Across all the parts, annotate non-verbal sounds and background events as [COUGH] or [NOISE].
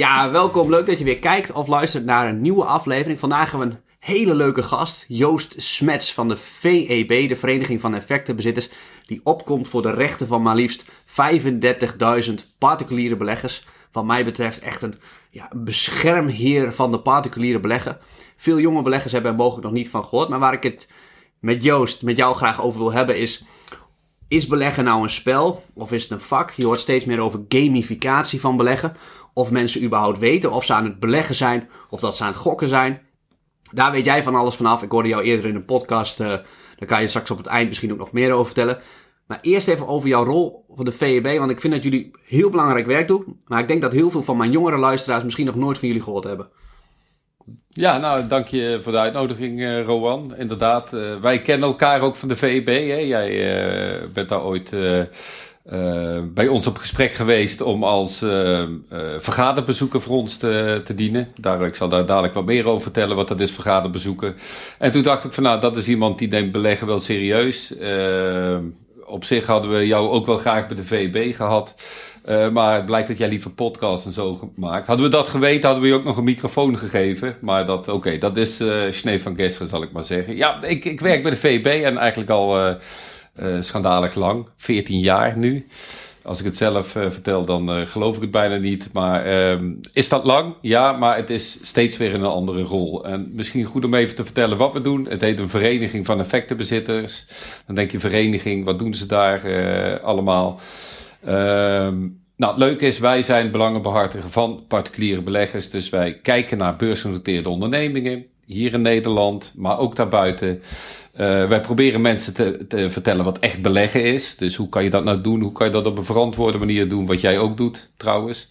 Ja, welkom. Leuk dat je weer kijkt of luistert naar een nieuwe aflevering. Vandaag hebben we een hele leuke gast, Joost Smets van de VEB, de Vereniging van Effectenbezitters, die opkomt voor de rechten van maar liefst 35.000 particuliere beleggers. Wat mij betreft echt een, ja, beschermheer van de particuliere belegger. Veel jonge beleggers hebben er mogelijk nog niet van gehoord, maar waar ik het met Joost, met jou graag over wil hebben is... Is beleggen nou een spel of is het een vak? Je hoort steeds meer over gamificatie van beleggen. Of mensen überhaupt weten of ze aan het beleggen zijn of dat ze aan het gokken zijn. Daar weet jij van alles vanaf. Ik hoorde jou eerder in een podcast. Uh, daar kan je straks op het eind misschien ook nog meer over vertellen. Maar eerst even over jouw rol voor de VEB. Want ik vind dat jullie heel belangrijk werk doen. Maar ik denk dat heel veel van mijn jongere luisteraars misschien nog nooit van jullie gehoord hebben. Ja, nou, dank je voor de uitnodiging, uh, Rowan. Inderdaad, uh, wij kennen elkaar ook van de VEB. Hè? Jij bent daar ooit bij ons op gesprek geweest om als vergaderbezoeker voor ons te, te, dienen. Daar, ik zal daar dadelijk wat meer over vertellen, wat dat is, vergaderbezoeken. En toen dacht ik van, nou, dat is iemand die neemt beleggen wel serieus. op zich hadden we jou ook wel graag bij de VEB gehad. Uh, maar het blijkt dat jij liever podcasts en zo maakt. Hadden we dat geweten, hadden we je ook nog een microfoon gegeven. Maar dat, oké, dat is uh, Schnee van Gesseren, zal ik maar zeggen. Ja, ik, ik werk bij de VB en eigenlijk al uh, schandalig lang. 14 jaar nu. Als ik het zelf vertel, dan geloof ik het bijna niet. Maar ehm, is dat lang? Ja, maar het is steeds weer in een andere rol. En misschien goed om even te vertellen wat we doen. Het heet een vereniging van effectenbezitters. Dan denk je vereniging, wat doen ze daar allemaal? Um, nou, het leuke is, wij zijn belangenbehartiger van particuliere beleggers. Dus wij kijken naar beursgenoteerde ondernemingen, hier in Nederland, maar ook daarbuiten. Uh, wij proberen mensen te, te, vertellen wat echt beleggen is. Dus hoe kan je dat nou doen? Hoe kan je dat op een verantwoorde manier doen? Wat jij ook doet, trouwens.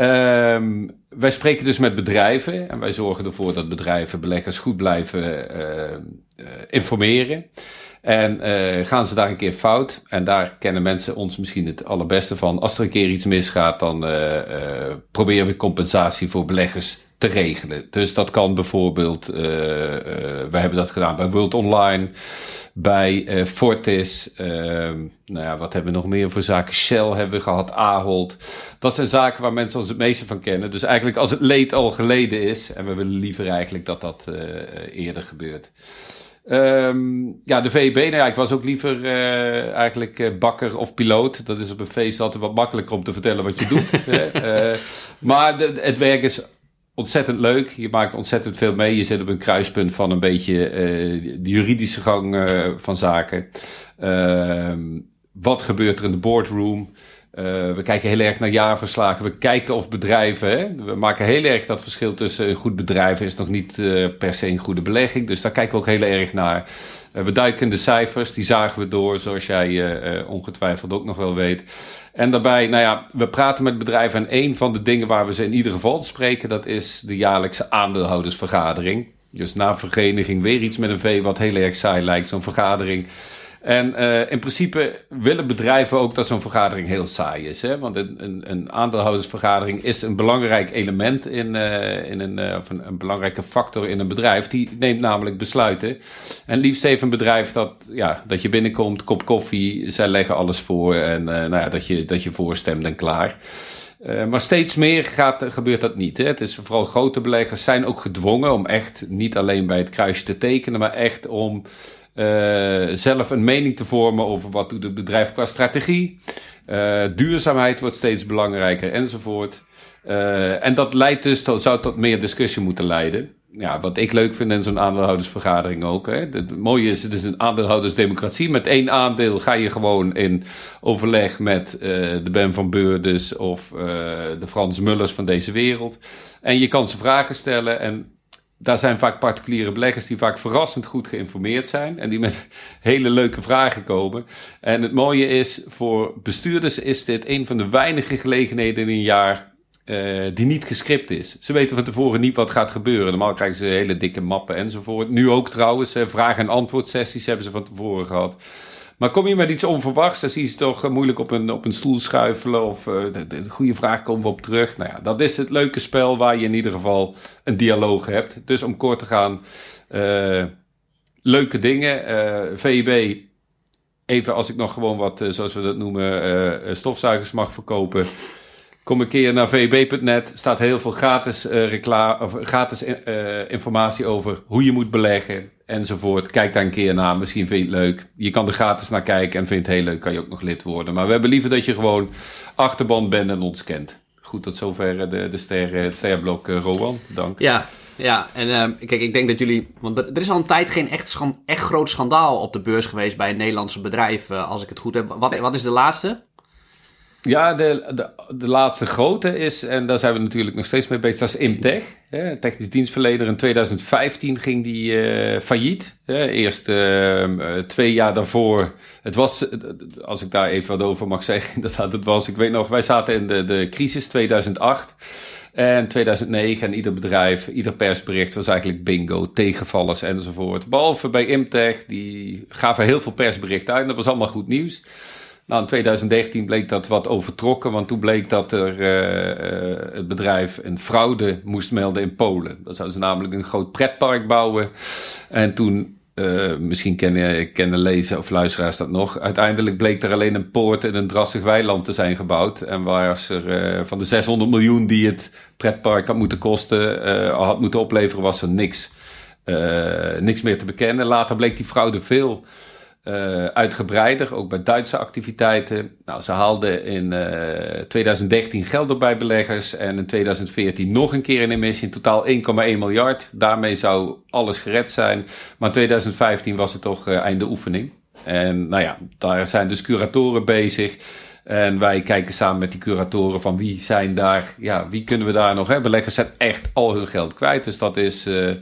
Um, wij spreken dus met bedrijven en wij zorgen ervoor dat bedrijven beleggers goed blijven uh, uh, informeren. En gaan ze daar een keer fout, en daar kennen mensen ons misschien het allerbeste van. Als er een keer iets misgaat, dan proberen we compensatie voor beleggers te regelen. Dus dat kan bijvoorbeeld, we hebben dat gedaan bij World Online, bij Fortis. Ehm, nou ja, wat hebben we nog meer voor zaken? Shell hebben we gehad, Ahold. Dat zijn zaken waar mensen ons het meeste van kennen. Dus eigenlijk als het leed al geleden is, en we willen liever eigenlijk dat dat eerder gebeurt. Um, ja, de VEB, nou ik was ook liever uh, eigenlijk uh, bakker of piloot. Dat is op een feest altijd wat makkelijker om te vertellen wat je doet. [LAUGHS] uh, maar de, het werk is ontzettend leuk. Je maakt ontzettend veel mee. Je zit op een kruispunt van een beetje de juridische gang van zaken. Ehm, wat gebeurt er in de boardroom? Uh, we kijken heel erg naar jaarverslagen. We kijken of bedrijven. Hè, we maken heel erg dat verschil tussen een goed bedrijf is nog niet per se een goede belegging. Dus daar kijken we ook heel erg naar. We duiken de cijfers, die zagen we door, zoals jij ongetwijfeld ook nog wel weet. En daarbij, nou ja, we praten met bedrijven en een van de dingen waar we ze in ieder geval spreken, dat is de jaarlijkse aandeelhoudersvergadering. Dus na vereniging weer iets met een V wat heel erg saai lijkt, zo'n vergadering. En uh, in principe willen bedrijven ook dat zo'n vergadering heel saai is. Hè? Want een, een, een aandeelhoudersvergadering is een belangrijk element in, uh, in een, uh, of een, belangrijke factor in een bedrijf. Die neemt namelijk besluiten. En liefst heeft een bedrijf dat, ja, dat je binnenkomt, kop koffie, zij leggen alles voor en nou ja, dat, je, dat je voorstemt en klaar. Maar steeds meer gaat, gebeurt dat niet. Hè? Het is vooral grote beleggers zijn ook gedwongen om echt niet alleen bij het kruisje te tekenen, maar echt om uh, zelf een mening te vormen over wat doet het bedrijf qua strategie. Uh, duurzaamheid wordt steeds belangrijker enzovoort. Uh, en dat leidt dus tot, zou tot meer discussie moeten leiden. Ja, wat ik leuk vind in zo'n aandeelhoudersvergadering ook. Hè. Het mooie is, het is een aandeelhoudersdemocratie. Met één aandeel ga je gewoon in overleg met de Ben van Beurdes of de Frans Mullers van deze wereld. En je kan ze vragen stellen en daar zijn vaak particuliere beleggers die vaak verrassend goed geïnformeerd zijn en die met [LAUGHS] hele leuke vragen komen. En het mooie is, voor bestuurders is dit een van de weinige gelegenheden in een jaar uh, die niet gescript is. Ze weten van tevoren niet wat gaat gebeuren. Normaal krijgen ze hele dikke mappen enzovoort. Nu ook trouwens, uh, vraag- en antwoord sessies hebben ze van tevoren gehad. Maar kom je met iets onverwachts, dan zie je ze toch eh, moeilijk op een, op een stoel schuifelen. Of uh, de, de, goede vraag komen we op terug. Nou ja, dat is het leuke spel waar je in ieder geval een dialoog hebt. Dus om kort te gaan, uh, leuke dingen. Uh, VIB, even als ik nog gewoon wat, zoals we dat noemen, stofzuigers mag verkopen. Kom een keer naar vb.net. staat heel veel gratis, uh, reclame, of gratis uh, informatie over hoe je moet beleggen enzovoort. Kijk daar een keer naar. Misschien vind je het leuk. Je kan er gratis naar kijken en vind je het heel leuk. Kan je ook nog lid worden. Maar we hebben liever dat je gewoon achterband bent en ons kent. Goed, tot zover de, de ster, het sterblok, uh, Rowan. Dank. Ja, ja, en uh, kijk, ik denk dat jullie. Want er is al een tijd geen echt, echt groot schandaal op de beurs geweest bij een Nederlandse bedrijf, uh, als ik het goed heb. Wat, wat is de laatste? Ja, de, de, de, laatste grote is, en daar zijn we natuurlijk nog steeds mee bezig, dat is Imtech. Hè, technisch dienstverlener. In 2015 ging die uh, failliet. Hè. Eerst uh, twee jaar daarvoor. Het was, als ik daar even wat over mag zeggen, [LAUGHS] inderdaad, het was, ik weet nog, wij zaten in de, de crisis 2008. En 2009 en ieder bedrijf, ieder persbericht was eigenlijk bingo, tegenvallers enzovoort. Behalve bij Imtech, die gaven heel veel persberichten uit en dat was allemaal goed nieuws. Nou, in 2013 bleek dat wat overtrokken, want toen bleek dat er uh, het bedrijf een fraude moest melden in Polen. Dat zouden ze namelijk een groot pretpark bouwen. En toen, uh, misschien kennen, kennen lezen of luisteraars dat nog, uiteindelijk bleek er alleen een poort in een drassig weiland te zijn gebouwd. En waar er van de 600 miljoen die het pretpark had moeten kosten, had moeten opleveren, was er niks. niks meer te bekennen. Later bleek die fraude veel uh, uitgebreider, ook bij Duitse activiteiten. Nou, ze haalden in uh, eh, 2013 geld op bij beleggers en in 2014 nog een keer een emissie, in totaal 1,1 miljard. Daarmee zou alles gered zijn, maar in 2015 was het toch uh, einde oefening. En nou ja, daar zijn dus curatoren bezig. En wij kijken samen met die curatoren van wie zijn daar, ja, wie kunnen we daar nog hebben. Beleggers zijn echt al hun geld kwijt. Dus dat is, uh,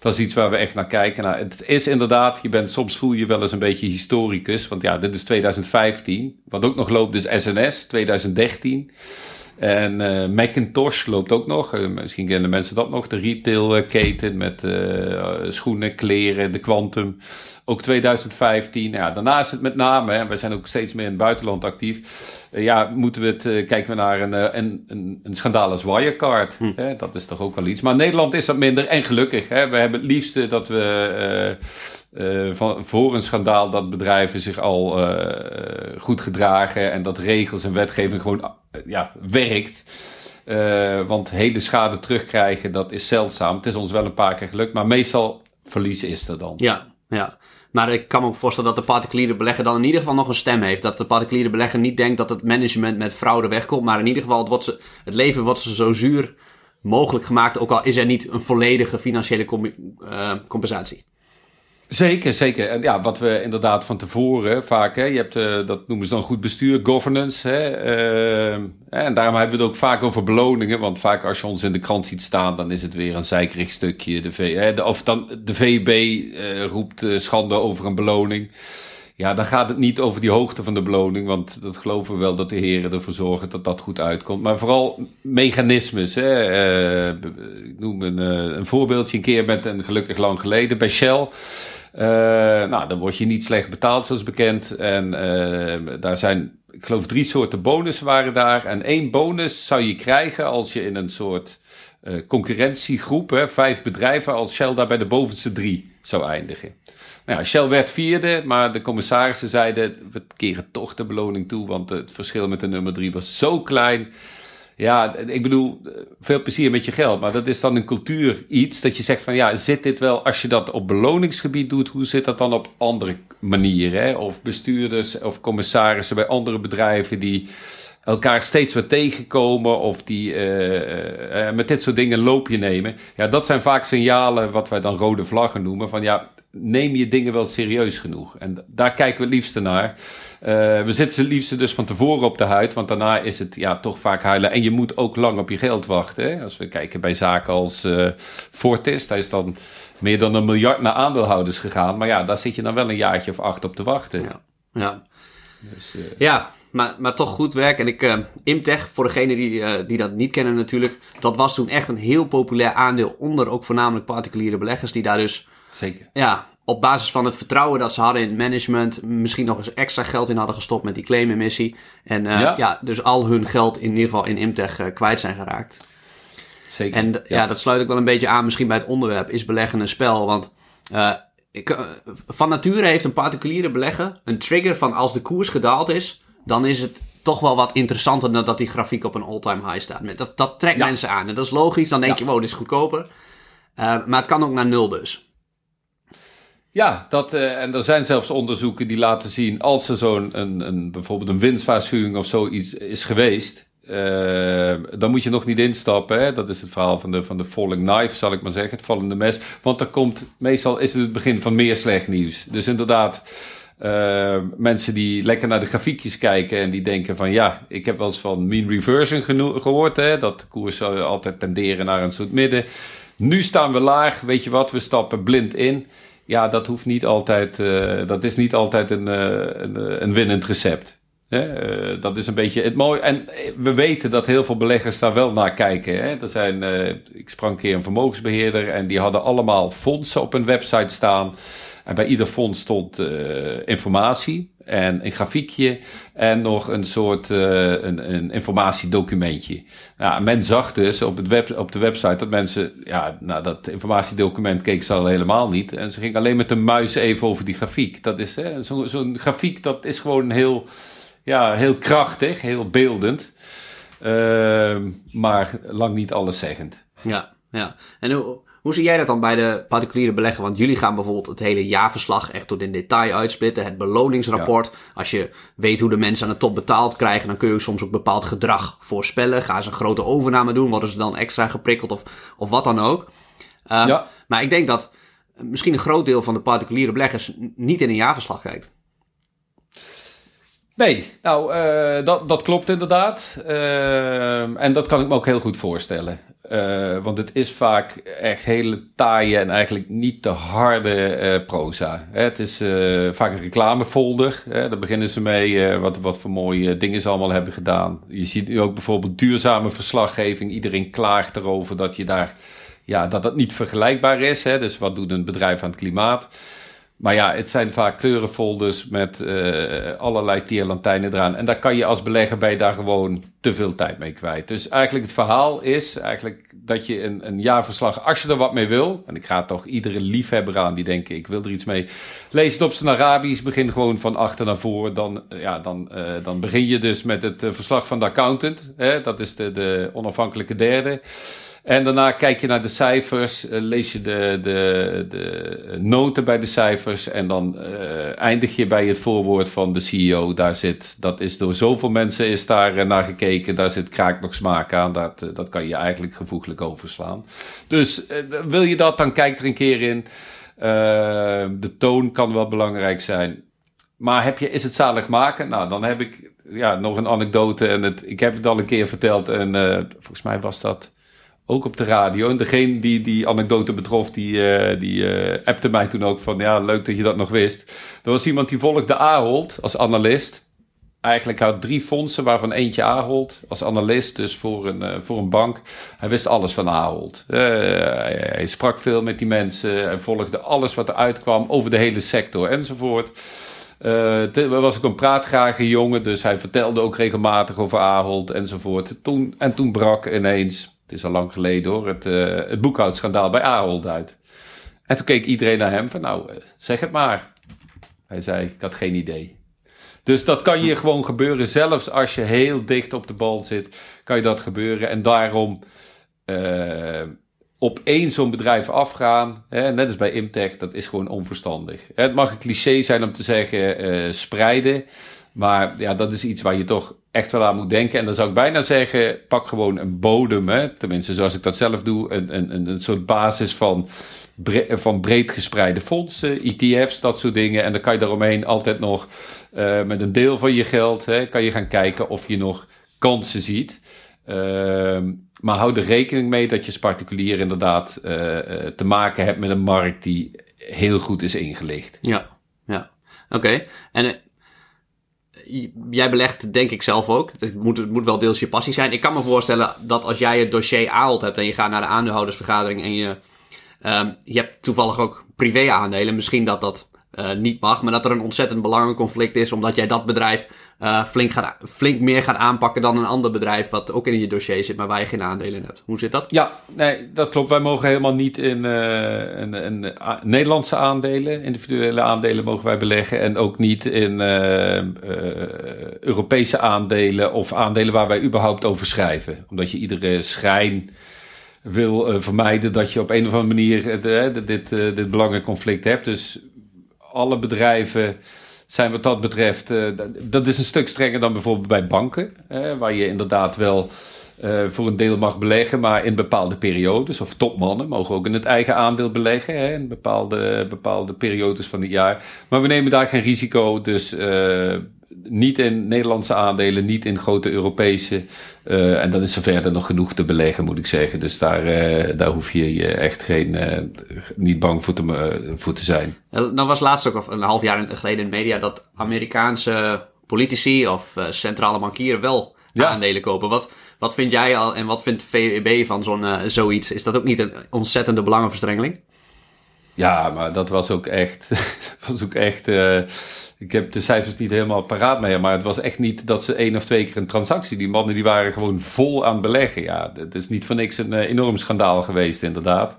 dat is iets waar we echt naar kijken. Nou, het is inderdaad, je bent, soms voel je wel eens een beetje historicus. Want ja, dit is 2015. Wat ook nog loopt is SNS, 2013. En uh, Macintosh loopt ook nog. Uh, misschien kennen mensen dat nog. De retailketen met uh, schoenen, kleren, de Quantum. Ook 2015. Ja, daarna is het met name, en wij zijn ook steeds meer in het buitenland actief. ja, moeten we het, kijken we naar een, een, een, een schandaal als Wirecard. Hm. Hè? Dat is toch ook wel iets. Maar Nederland is dat minder. En gelukkig, hè? we hebben het liefste dat we uh, van, voor een schandaal dat bedrijven zich al uh, goed gedragen en dat regels en wetgeving gewoon ja, werkt. want hele schade terugkrijgen, dat is zeldzaam. Het is ons wel een paar keer gelukt, maar meestal verliezen is er dan. Ja, ja. Maar ik kan me ook voorstellen dat de particuliere belegger dan in ieder geval nog een stem heeft. Dat de particuliere belegger niet denkt dat het management met fraude wegkomt. Maar in ieder geval, het, ze, het leven wordt ze zo zuur mogelijk gemaakt. Ook al is er niet een volledige financiële compensatie. Zeker, zeker. En ja, wat we inderdaad van tevoren vaak, hè, je hebt, uh, dat noemen ze dan goed bestuur, governance. Hè, uh, en daarom hebben we het ook vaak over beloningen. Want vaak als je ons in de krant ziet staan, dan is het weer een zeikerig stukje. De v, hè, of dan de VB eh, roept schande over een beloning. Ja, dan gaat het niet over die hoogte van de beloning, want dat geloven we wel dat de heren ervoor zorgen dat dat goed uitkomt. Maar vooral mechanismes. Hè. ik noem een, een voorbeeldje een keer met een gelukkig lang geleden bij Shell. Uh, nou, dan word je niet slecht betaald, zoals bekend. En uh, daar zijn, ik geloof, drie soorten bonussen waren daar. En één bonus zou je krijgen als je in een soort uh, concurrentiegroep, hè, vijf bedrijven, als Shell daar bij de bovenste drie zou eindigen. Nou Shell werd vierde, maar de commissarissen zeiden: we keren toch de beloning toe, want het verschil met de nummer drie was zo klein. Ja, ik bedoel, veel plezier met je geld. Maar dat is dan een cultuur iets dat je zegt van ja, zit dit wel, als je dat op beloningsgebied doet, hoe zit dat dan op andere manieren? Hè? Of bestuurders of commissarissen bij andere bedrijven die elkaar steeds weer tegenkomen of die uh, uh, met dit soort dingen loopje nemen. Ja, dat zijn vaak signalen wat wij dan rode vlaggen noemen. Van ja, neem je dingen wel serieus genoeg? En daar kijken we het liefste naar. Uh, we zitten het liefste dus van tevoren op de huid, want daarna is het ja, toch vaak huilen. En je moet ook lang op je geld wachten. Hè? Als we kijken bij zaken als uh, Fortis, daar is dan meer dan een miljard naar aandeelhouders gegaan. Maar ja, daar zit je dan wel een jaartje of acht op te wachten. Ja, ja. Dus, uh... ja maar, maar toch goed werk. En ik, Imtech, voor degenen die, die dat niet kennen natuurlijk, dat was toen echt een heel populair aandeel onder ook voornamelijk particuliere beleggers die daar dus Zeker. Ja, op basis van het vertrouwen dat ze hadden in het management, misschien nog eens extra geld in hadden gestopt met die claimemissie. En uh, ja. dus al hun geld in ieder geval in Imtech uh, kwijt zijn geraakt. Zeker. En ja. dat sluit ook wel een beetje aan misschien bij het onderwerp, is beleggen een spel? Want uh, ik, van nature heeft een particuliere belegger een trigger van als de koers gedaald is, dan is het toch wel wat interessanter dan dat die grafiek op een all-time high staat. Dat, dat trekt mensen aan. En dat is logisch. Dan denk je, wow, dit is goedkoper. Maar het kan ook naar nul dus. Ja, dat, uh, en er zijn zelfs onderzoeken die laten zien... als er zo'n een, een, bijvoorbeeld een winstwaarschuwing of zoiets is geweest... Uh, dan moet je nog niet instappen. Hè? Dat is het verhaal van de, van de falling knife, zal ik maar zeggen. Het vallende mes. Want er komt, meestal is het het begin van meer slecht nieuws. Dus inderdaad, uh, mensen die lekker naar de grafiekjes kijken en die denken van ja, ik heb wel eens van mean reversion gehoord. Hè? Dat koersen altijd tenderen naar een soort midden. Nu staan we laag, weet je wat, we stappen blind in. Ja, dat hoeft niet altijd, uh, dat is niet altijd een, een, een winnend recept. Uh, dat is een beetje het mooie. En we weten dat heel veel beleggers daar wel naar kijken. Hè? Er zijn, ik sprak een keer een vermogensbeheerder en die hadden allemaal fondsen op een website staan. En bij ieder fonds stond uh, informatie en een grafiekje en nog een soort een, een, informatiedocumentje. Nou, men zag dus op, het op de website dat mensen, ja, nou, dat informatiedocument keek ze al helemaal niet. En ze gingen alleen met de muis even over die grafiek. Dat is zo'n zo grafiek, dat is gewoon heel ja, heel krachtig, heel beeldend. Uh, maar lang niet alleszeggend. Ja, ja. En hoe, hoe zie jij dat dan bij de particuliere belegger? Want jullie gaan bijvoorbeeld het hele jaarverslag echt tot in detail uitsplitten. Het beloningsrapport. Als je weet hoe de mensen aan de top betaald krijgen, dan kun je soms ook bepaald gedrag voorspellen. Gaan ze een grote overname doen? Worden ze dan extra geprikkeld of, of wat dan ook? Uh, ja. Maar ik denk dat misschien een groot deel van de particuliere beleggers niet in een jaarverslag kijkt. Nee, nou, uh, dat, dat klopt inderdaad. Uh, en dat kan ik me ook heel goed voorstellen. Uh, want het is vaak echt hele taaie en eigenlijk niet te harde proza. Het is vaak een reclamefolder. Hè? Daar beginnen ze mee wat, wat voor mooie dingen ze allemaal hebben gedaan. Je ziet nu ook bijvoorbeeld duurzame verslaggeving. Iedereen klaagt erover dat je daar, ja, dat dat niet vergelijkbaar is. Hè? Dus wat doet een bedrijf aan het klimaat? Maar ja, het zijn vaak kleurenfolders met uh, allerlei tierlantijnen eraan. En daar kan je als belegger bij daar gewoon te veel tijd mee kwijt. Dus eigenlijk het verhaal is eigenlijk dat je een, een jaarverslag, als je er wat mee wil... en ik ga toch iedere liefhebber aan die denken, ik wil er iets mee... lees het op zijn Arabisch, begin gewoon van achter naar voren. Dan, ja, dan, uh, dan begin je dus met het verslag van de accountant. Hè? Dat is de, de onafhankelijke derde... En daarna kijk je naar de cijfers, uh, lees je de, de, de noten bij de cijfers en dan uh, eindig je bij het voorwoord van de CEO. Daar zit, dat is door zoveel mensen is daar uh, naar gekeken, daar zit kraak nog smaak aan. Dat, dat kan je eigenlijk gevoeglijk overslaan. Dus wil je dat, dan kijk er een keer in. de toon kan wel belangrijk zijn. Maar heb je, is het zalig maken? Nou, dan heb ik ja, nog een anekdote. En het, ik heb het al een keer verteld. En volgens mij was dat ook op de radio. En degene die die anekdote betrof, die, uh, die uh, appte mij toen ook van... ja, leuk dat je dat nog wist. Er was iemand die volgde Ahold als analist. Eigenlijk had drie fondsen, waarvan eentje Ahold als analist. Dus voor een, uh, voor een bank. Hij wist alles van Ahold. Hij, hij, sprak veel met die mensen. Hij volgde alles wat er uitkwam over de hele sector enzovoort. Uh, was ook een praatgrage jongen, dus hij vertelde ook regelmatig over Ahold enzovoort. Toen, en toen brak ineens het is al lang geleden hoor, het, uh, het boekhoudschandaal bij Ahold uit. En toen keek iedereen naar hem van nou, eh, zeg het maar. Hij zei, ik had geen idee. Dus dat kan je gewoon gebeuren, zelfs als je heel dicht op de bal zit, kan je dat gebeuren. En daarom uh, op één zo'n bedrijf afgaan, hè, net als bij Imtech, dat is gewoon onverstandig. Het mag een cliché zijn om te zeggen spreiden, maar ja, dat is iets waar je toch echt wel aan moet denken. En dan zou ik bijna zeggen, pak gewoon een bodem, hè? tenminste zoals ik dat zelf doe, een, een, een soort basis van, van breed gespreide fondsen, ETF's, dat soort dingen. En dan kan je daaromheen altijd nog uh, met een deel van je geld, hè, kan je gaan kijken of je nog kansen ziet. Uh, maar hou er rekening mee dat je als particulier inderdaad uh, te maken hebt met een markt die heel goed is ingelicht. Ja, ja. Oké. En jij belegt denk ik zelf ook. Het moet, het moet wel deels je passie zijn. Ik kan me voorstellen dat als jij het dossier Ahold hebt en je gaat naar de aandeelhoudersvergadering en je, um, je hebt toevallig ook privé aandelen, misschien dat dat uh, niet mag, maar dat er een ontzettend belangenconflict is, omdat jij dat bedrijf uh, flink, gaat, flink meer gaat aanpakken dan een ander bedrijf wat ook in je dossier zit, maar waar je geen aandelen in hebt. Hoe zit dat? Ja, nee, dat klopt. Wij mogen helemaal niet in, in Nederlandse aandelen, individuele aandelen mogen wij beleggen en ook niet in Europese aandelen of aandelen waar wij überhaupt over schrijven. Omdat je iedere schijn wil vermijden dat je op een of andere manier dit, dit belangenconflict hebt. Dus alle bedrijven zijn wat dat betreft, uh, dat is een stuk strenger dan bijvoorbeeld bij banken, waar je inderdaad wel uh, voor een deel mag beleggen, maar in bepaalde periodes, of topmannen mogen ook in het eigen aandeel beleggen, hè, in bepaalde, bepaalde periodes van het jaar. Maar we nemen daar geen risico, dus uh, niet in Nederlandse aandelen, niet in grote Europese. Uh, en dan is er verder nog genoeg te beleggen, moet ik zeggen. Dus daar, uh, daar hoef je je echt geen, uh, niet bang voor te, voor te zijn. Nou was laatst ook een half jaar geleden in de media dat Amerikaanse politici of centrale bankieren wel ja. aandelen kopen. Wat, wat vind jij al en wat vindt VEB van zo'n zoiets? Is dat ook niet een ontzettende belangenverstrengeling? Ja, maar dat was ook echt, [LAUGHS] was ook echt ik heb de cijfers niet helemaal paraat mee, maar het was echt niet dat ze één of twee keer een transactie. Die mannen die waren gewoon vol aan het beleggen. Ja, het is niet voor niks een uh, enorm schandaal geweest, inderdaad.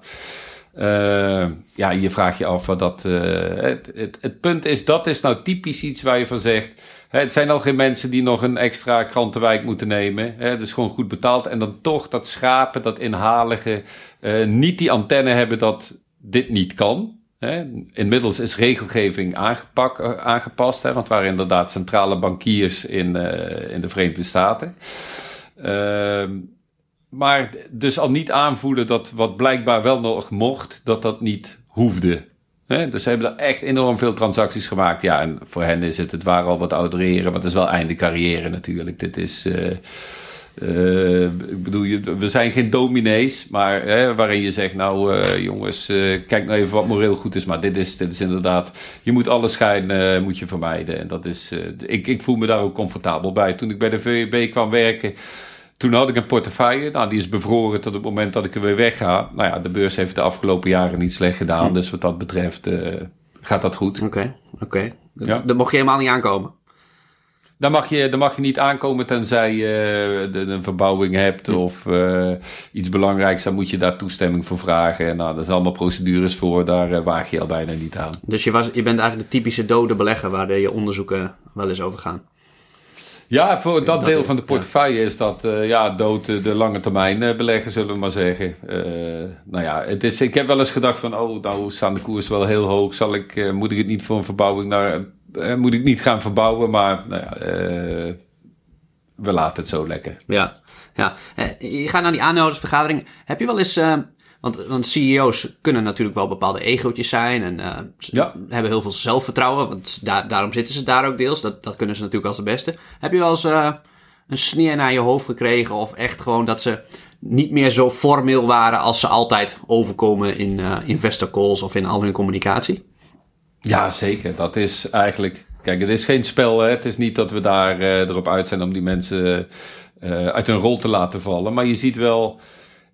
Uh, ja, je vraagt je af wat dat. Uh, het, het, het, punt is, dat is nou typisch iets waar je van zegt. Hè, het zijn al geen mensen die nog een extra krantenwijk moeten nemen. Hè, dus gewoon goed betaald. En dan toch dat schapen, dat inhalige. niet die antenne hebben dat dit niet kan. Inmiddels is regelgeving eh, aangepast, hè, want het waren inderdaad centrale bankiers in, uh, in de Verenigde Staten. Uh, maar dus al niet aanvoelen dat wat blijkbaar wel nog mocht, dat dat niet hoefde. Hè? Dus ze hebben er echt enorm veel transacties gemaakt. Ja, en voor hen is het, het waren al wat oudere heren, maar het is wel einde carrière natuurlijk. Dit is... Uh, uh, ik bedoel, we zijn geen dominees, maar hè, waarin je zegt, nou uh, jongens, uh, kijk nou even wat moreel goed is. Maar dit is, dit is inderdaad, je moet alle schijn moet je vermijden. En dat is, ik, ik voel me daar ook comfortabel bij. Toen ik bij de VEB kwam werken, toen had ik een portefeuille. Nou, die is bevroren tot het moment dat ik er weer wegga. Nou ja, de beurs heeft de afgelopen jaren niet slecht gedaan. Hm. Dus wat dat betreft gaat dat goed. Oké, oké. Ja. Daar mocht je helemaal niet aankomen. Dan mag je, dan mag je niet aankomen tenzij je uh, een verbouwing hebt of uh, iets belangrijks. Dan moet je daar toestemming voor vragen. En nou, er zijn allemaal procedures voor. Daar uh, waag je al bijna niet aan. Dus je, was, je bent eigenlijk de typische dode belegger waar je onderzoeken wel eens over gaan. Ja, voor dat, deel van de portefeuille is dat ja, dood de lange termijn beleggen, zullen we maar zeggen. Nou ja, het is, ik heb wel eens gedacht van, oh, nou staan de koers wel heel hoog. Zal ik, moet ik het niet voor een verbouwing naar uh, moet ik niet gaan verbouwen, maar nou ja, uh, we laten het zo lekker. Ja, ja. Eh, je gaat naar die aandeelhoudersvergadering. Heb je wel eens... Want, want, CEO's kunnen natuurlijk wel bepaalde egootjes zijn en uh, ja. hebben heel veel zelfvertrouwen, want da daarom zitten ze daar ook deels. Dat, dat kunnen ze natuurlijk als de beste. Heb je wel eens uh, een sneer naar je hoofd gekregen of echt gewoon dat ze niet meer zo formeel waren als ze altijd overkomen in uh, investor calls of in al hun communicatie? Ja, zeker. Dat is eigenlijk. Kijk, het is geen spel. Hè? Het is niet dat we daar uh, erop uit zijn om die mensen uh, uit hun rol te laten vallen. Maar je ziet wel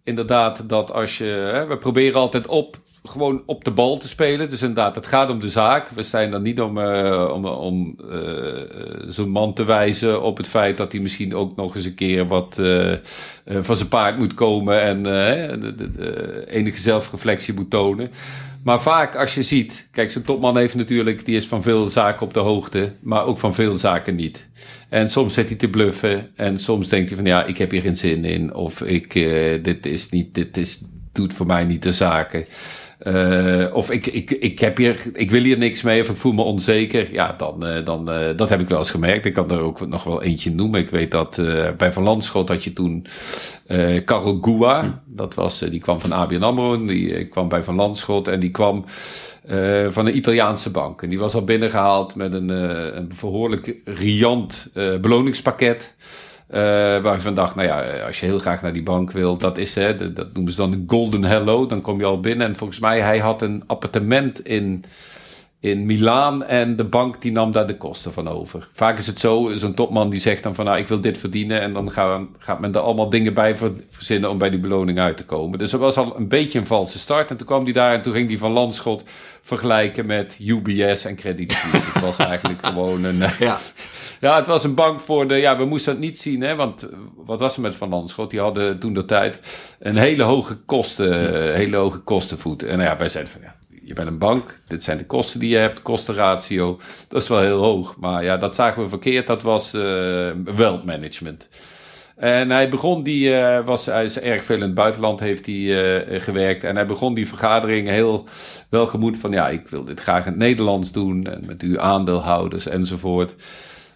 inderdaad dat als je. Hè, we proberen altijd op. Gewoon op de bal te spelen. Dus inderdaad, het gaat om de zaak. We zijn dan niet om, uh, om, om zo'n man te wijzen op het feit dat hij misschien ook nog eens een keer wat van zijn paard moet komen en enige zelfreflectie moet tonen. Maar vaak als je ziet, kijk, zo'n topman heeft natuurlijk, die is van veel zaken op de hoogte, maar ook van veel zaken niet. En soms zit hij te bluffen en soms denkt hij van ja, ik heb hier geen zin in of ik, uh, dit is niet, dit is, doet voor mij niet de zaken. Uh, of ik, ik, ik, heb hier, ik wil hier niks mee of ik voel me onzeker. Ja, dan, uh, dan uh, dat heb ik wel eens gemerkt. Ik kan er ook nog wel eentje noemen. Ik weet dat bij Van Landschot had je toen Karel Goua. Dat was, die kwam van ABN AMRO. Die kwam bij Van Landschot en die kwam van een Italiaanse bank. En die was al binnengehaald met een, een behoorlijk riant beloningspakket. Uh, waar ik van dacht, nou ja, als je heel graag naar die bank wil, dat is, hè, dat noemen ze dan een golden hello. Dan kom je al binnen en volgens mij, hij had een appartement in, in Milaan en de bank die nam daar de kosten van over. Vaak is het zo, zo'n topman die zegt dan van nou ik wil dit verdienen en dan gaan, gaat men er allemaal dingen bij verzinnen om bij die beloning uit te komen. Dus dat was al een beetje een valse start en toen kwam hij daar en toen ging hij van Landschot vergelijken met UBS en Credit Suisse. het was eigenlijk gewoon een... [LAUGHS] Ja. [LAUGHS] Ja, het was een bank voor de. Ja, we moesten het niet zien, hè? Want wat was er met Van Landschot? Die hadden toen de tijd een hele hoge kosten, hele hoge kostenvoet. En nou ja, wij zeiden van ja, je bent een bank, dit zijn de kosten die je hebt, kostenratio, dat is wel heel hoog. Maar ja, dat zagen we verkeerd, dat was uh, wealth management. En hij begon die, uh, was, hij is erg veel in het buitenland heeft hij uh, gewerkt. En hij begon die vergadering heel welgemoed van, ja, ik wil dit graag in het Nederlands doen. En met uw aandeelhouders enzovoort.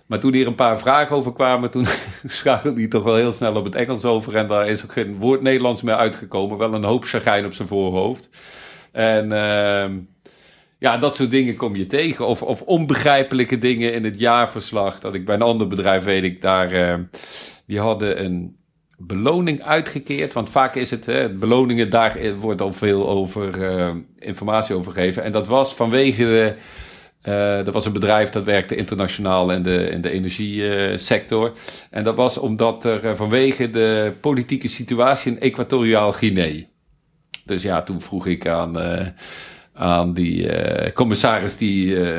Maar toen hier een paar vragen over kwamen, toen [LAUGHS] schakelde hij toch wel heel snel op het Engels over. En daar is ook geen woord Nederlands meer uitgekomen. Wel een hoop chagijn op zijn voorhoofd. En uh, ja, dat soort dingen kom je tegen. Of, of onbegrijpelijke dingen in het jaarverslag. Dat ik bij een ander bedrijf weet ik daar. Uh, die hadden een beloning uitgekeerd. Want vaak is het, hè, beloningen, daar wordt al veel over uh, informatie over gegeven. En dat was vanwege de. Dat was een bedrijf dat werkte internationaal in de, in de energiesector. en dat was omdat er vanwege de politieke situatie in Equatoriaal Guinea. Dus ja, toen vroeg ik aan, uh, aan die uh, commissaris die uh,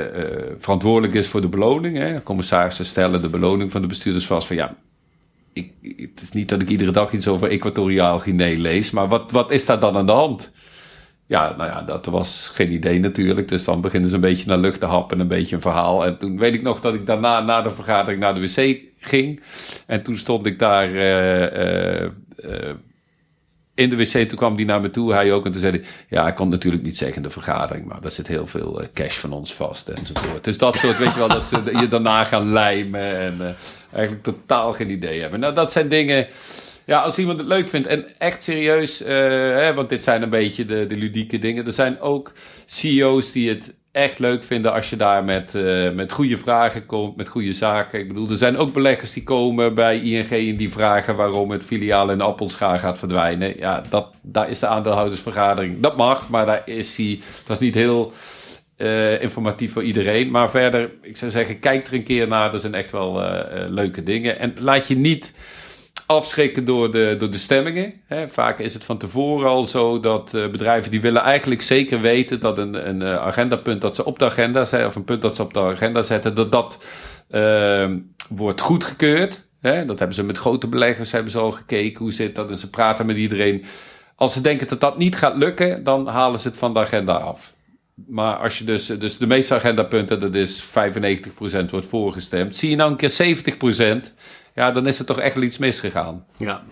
verantwoordelijk is voor de beloning. Hè. Commissarissen stellen de beloning van de bestuurders vast van ja. Ik, het is niet dat ik iedere dag iets over Equatoriaal Guinea lees, maar wat, wat is daar dan aan de hand? Ja, nou ja, dat was geen idee natuurlijk. Dus dan beginnen ze een beetje naar lucht te happen, een beetje een verhaal. En toen weet ik nog dat ik daarna, na de vergadering, naar de wc ging. En toen stond ik daar in de wc, toen kwam die naar me toe, hij ook. En toen zei hij, ja, ik kon natuurlijk niet zeggen de vergadering, maar daar zit heel veel uh, cash van ons vast enzovoort. Dus dat soort, weet je wel, dat ze je daarna gaan lijmen en uh, eigenlijk totaal geen idee hebben. Nou, dat zijn dingen, ja, als iemand het leuk vindt en echt serieus, uh, hè, want dit zijn een beetje de, de ludieke dingen. Er zijn ook CEO's die het echt leuk vinden als je daar met, uh, met goede vragen komt, met goede zaken. Ik bedoel, er zijn ook beleggers die komen bij ING en die vragen waarom het filiaal in Appelscha gaat verdwijnen. Ja, dat, daar is de aandeelhoudersvergadering. Dat mag, maar daar is hij, dat is niet heel uh, informatief voor iedereen. Maar verder, ik zou zeggen, kijk er een keer naar. Er zijn echt wel uh, leuke dingen. En laat je niet afschrikken door de, door de stemmingen. Hè. Vaak is het van tevoren al zo dat uh, bedrijven die willen eigenlijk zeker weten dat een, een uh, agendapunt dat ze op de agenda zetten, of een punt dat ze op de agenda zetten, dat dat uh, wordt goedgekeurd. Hè. Dat hebben ze met grote beleggers hebben ze al gekeken, hoe zit dat? En ze praten met iedereen. Als ze denken dat dat niet gaat lukken, dan halen ze het van de agenda af. Maar als je dus, dus de meeste agendapunten, dat is 95% wordt voorgestemd. Zie je nou een keer 70%, ja, dan is er toch echt wel iets misgegaan. Ja.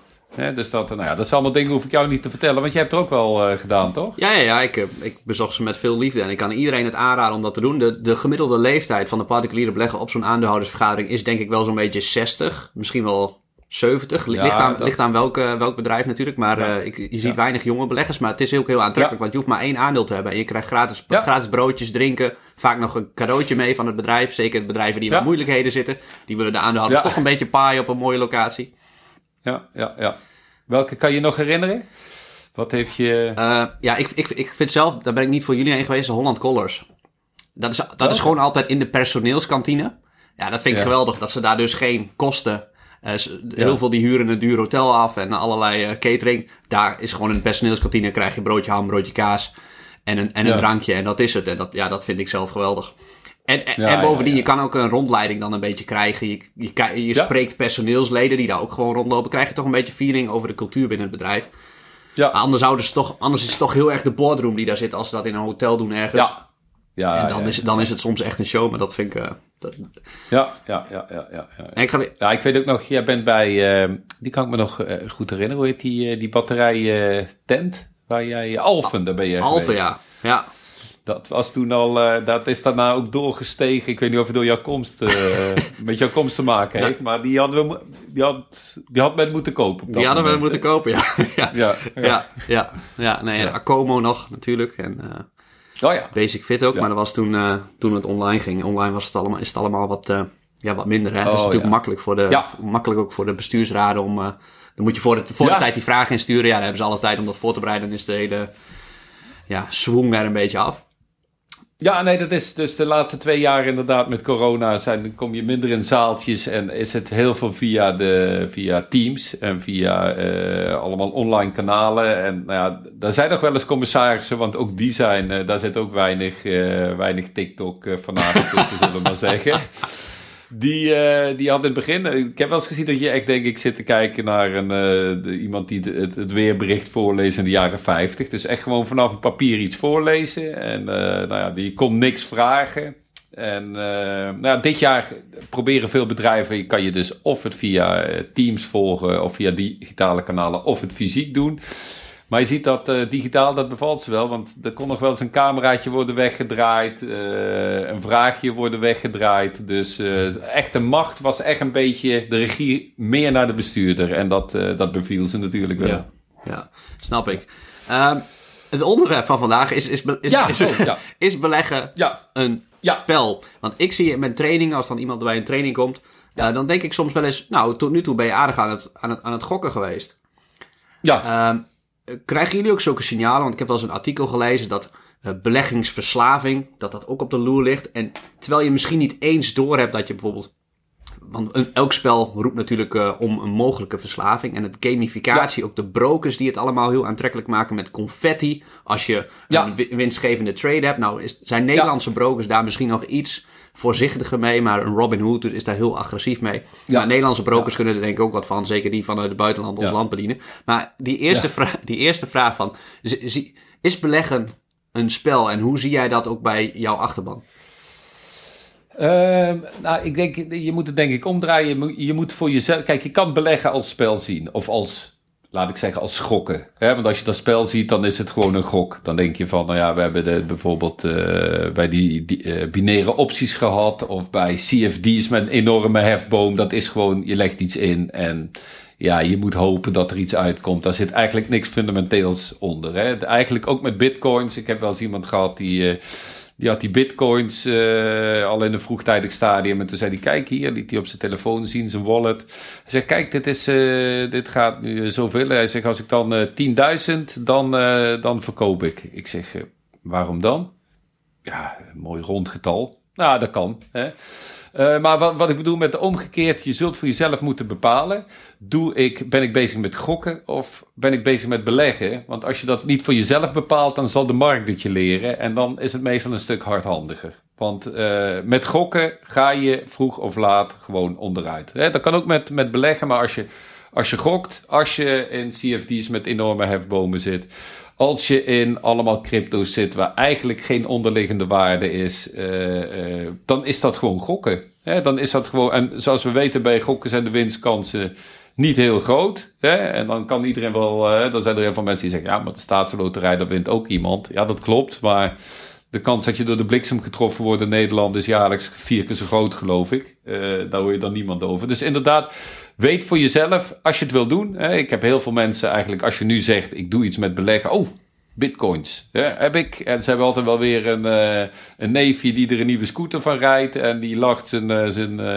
dus dat, nou ja, dat zijn allemaal dingen hoef ik jou niet te vertellen, want jij hebt er ook wel uh, gedaan, toch? Ja, ja, ja ik, ik bezocht ze met veel liefde en ik kan iedereen het aanraden om dat te doen. De, de gemiddelde leeftijd van de particuliere belegger op zo'n aandeelhoudersvergadering is denk ik wel zo'n beetje 60, misschien wel 70. Ja, ligt, aan, dat... ligt aan welk, welk bedrijf natuurlijk. Maar ja. uh, ik, je ziet ja. weinig jonge beleggers. Maar het is ook heel aantrekkelijk. Want je hoeft maar één aandeel te hebben. En je krijgt gratis, gratis broodjes, drinken. Vaak nog een cadeautje mee van het bedrijf. Zeker bedrijven die in moeilijkheden zitten. Die willen de aandeelhouders toch een beetje paaien op een mooie locatie. Ja, ja, ja. Welke kan je nog herinneren? Wat heeft je... Uh, ja, ik, ik, ik vind zelf, daar ben ik niet voor jullie heen geweest, Holland Colors. Dat is, dat is gewoon altijd in de personeelskantine. Ja, dat vind ik geweldig. Dat ze daar dus geen kosten heel ja. veel die huren een duur hotel af en allerlei uh, catering. Daar is gewoon een personeelskantine, krijg je broodje ham, broodje kaas en een, en een drankje. En dat is het. En dat, ja, dat vind ik zelf geweldig. En, en, ja, en bovendien, je kan ook een rondleiding dan een beetje krijgen. Je, je, je spreekt personeelsleden die daar ook gewoon rondlopen. Krijg je toch een beetje feeling over de cultuur binnen het bedrijf. Ja. Maar anders, zouden ze toch, anders is het toch heel erg de boardroom die daar zit als ze dat in een hotel doen ergens. Ja. Ja, en dan, ja, is, dan is het soms echt een show, maar dat vind ik... Uh, dat... Ja, ja, ja, ja, ja. En ik, ga weer... ja, ik weet ook nog, jij bent bij, uh, die kan ik me nog uh, goed herinneren, hoe heet die, die batterij tent? Waar jij, Alphen, daar ben je Alphen, ja. ja. Dat was toen al, dat is daarna ook doorgestegen. Ik weet niet of het door jouw komst, [LAUGHS] met jouw komst te maken heeft, maar die hadden we, die had, die had men moeten kopen. Die hadden we moeten kopen, [LAUGHS] ja. ja. Ja, ja, ja. ja, nee, Acomo nog natuurlijk en... Oh ja. Basic Fit ook, ja. maar dat was toen, uh, toen het online ging. Online was het allemaal, is het allemaal wat, uh, ja, wat minder. Hè? Oh, het is natuurlijk ja. makkelijk, voor de, makkelijk ook voor de bestuursraden om... Uh, dan moet je voor de, voor de tijd die vragen insturen. Ja, dan hebben ze alle tijd om dat voor te bereiden. Dan is de hele ja, swing daar een beetje af. Ja, nee, dat is dus de laatste twee jaar inderdaad met corona. Zijn, kom je minder in zaaltjes en is het heel veel via, de, via Teams en via uh, allemaal online kanalen. En nou ja, daar zijn nog wel eens commissarissen, want ook die zijn, uh, daar zit ook weinig, uh, weinig TikTok vanavond tussen, zullen we maar zeggen. [LAUGHS] Die, uh, die had in het begin. Ik heb wel eens gezien dat je echt, denk ik, zit te kijken naar een, de, iemand die het, het, weerbericht voorleest in de jaren 50. Dus echt gewoon vanaf een papier iets voorlezen. En uh, nou ja, die kon niks vragen. En nou ja, dit jaar proberen veel bedrijven, kan je dus of het via Teams volgen, of via digitale kanalen, of het fysiek doen. Maar je ziet dat uh, digitaal, dat bevalt ze wel. Want er kon nog wel eens een cameraatje worden weggedraaid. Uh, een vraagje worden weggedraaid. Dus uh, echte macht was echt een beetje de regie meer naar de bestuurder. En dat, dat beviel ze natuurlijk wel. Ja, ja snap ik. Um, het onderwerp van vandaag is, is, is, ja, is, ja. [LAUGHS] is beleggen een spel. Want ik zie in mijn training, als dan iemand bij een training komt... dan denk ik soms wel eens... Nou, tot nu toe ben je aardig aan het, aan het, aan het gokken geweest. Ja. Um, Krijgen jullie ook zulke signalen? Want ik heb wel eens een artikel gelezen dat uh, beleggingsverslaving, dat dat ook op de loer ligt. En terwijl je misschien niet eens door hebt dat je bijvoorbeeld. Want een, elk spel roept natuurlijk uh, om een mogelijke verslaving. En het gamificatie, ja. ook de brokers die het allemaal heel aantrekkelijk maken met confetti. Als je ja. een winstgevende trade hebt. Nou, is, zijn Nederlandse ja. brokers daar misschien nog iets voorzichtiger mee. Maar een Robin Hood is daar heel agressief mee. Ja. Maar Nederlandse brokers ja. kunnen er denk ik ook wat van. Zeker die vanuit het buitenland ons ja. land bedienen. Maar die eerste, vraag, die eerste vraag van... Is beleggen een spel? En hoe zie jij dat ook bij jouw achterban? Uh, nou, ik denk, je moet het denk ik omdraaien. Je moet voor jezelf... Kijk, je kan beleggen als spel zien. Of als laat ik zeggen, als schokken. Hè? Want als je dat spel ziet, dan is het gewoon een gok. Dan denk je van, nou ja, we hebben de, bijvoorbeeld uh, bij die, die uh, binaire opties gehad. Of bij CFD's met een enorme hefboom. Dat is gewoon, je legt iets in en ja, je moet hopen dat er iets uitkomt. Daar zit eigenlijk niks fundamenteels onder. Hè? Eigenlijk ook met bitcoins. Ik heb wel eens iemand gehad die... Uh, die had die bitcoins uh, al in een vroegtijdig stadium. En toen zei hij, kijk hier, liet hij op zijn telefoon zien, zijn wallet. Hij zegt, kijk, dit, is, uh, dit gaat nu zoveel. Hij zegt, als ik dan uh, 10.000, dan, dan verkoop ik. Ik zeg, waarom dan? Ja, mooi rond getal. Nou, dat kan. Hè? Uh, maar wat, wat, ik bedoel met de omgekeerd, je zult voor jezelf moeten bepalen. Doe ik, ben ik bezig met gokken of ben ik bezig met beleggen? Want als je dat niet voor jezelf bepaalt, dan zal de markt het je leren. En dan is het meestal een stuk hardhandiger. Want uh, met gokken ga je vroeg of laat gewoon onderuit. Hè, dat kan ook met, met beleggen, maar als je, als je gokt, als je in CFD's met enorme hefbomen zit als je in allemaal crypto's zit waar eigenlijk geen onderliggende waarde is, uh, uh, dan is dat gewoon gokken. Hè? Dan is dat gewoon, en zoals we weten bij gokken zijn de winstkansen niet heel groot. Hè? En dan kan iedereen wel, uh, dan zijn er heel veel mensen die zeggen, ja, maar de staatsloterij, daar wint ook iemand. Ja, dat klopt, maar de kans dat je door de bliksem getroffen wordt in Nederland is jaarlijks vier keer zo groot, geloof ik. daar hoor je dan niemand over. Dus inderdaad, weet voor jezelf, als je het wil doen. Hè, ik heb heel veel mensen eigenlijk, als je nu zegt, ik doe iets met beleggen. Oh, bitcoins. Heb ik. En ze hebben altijd wel weer een, uh, een neefje die er een nieuwe scooter van rijdt. En die lacht zijn, uh, zijn, uh,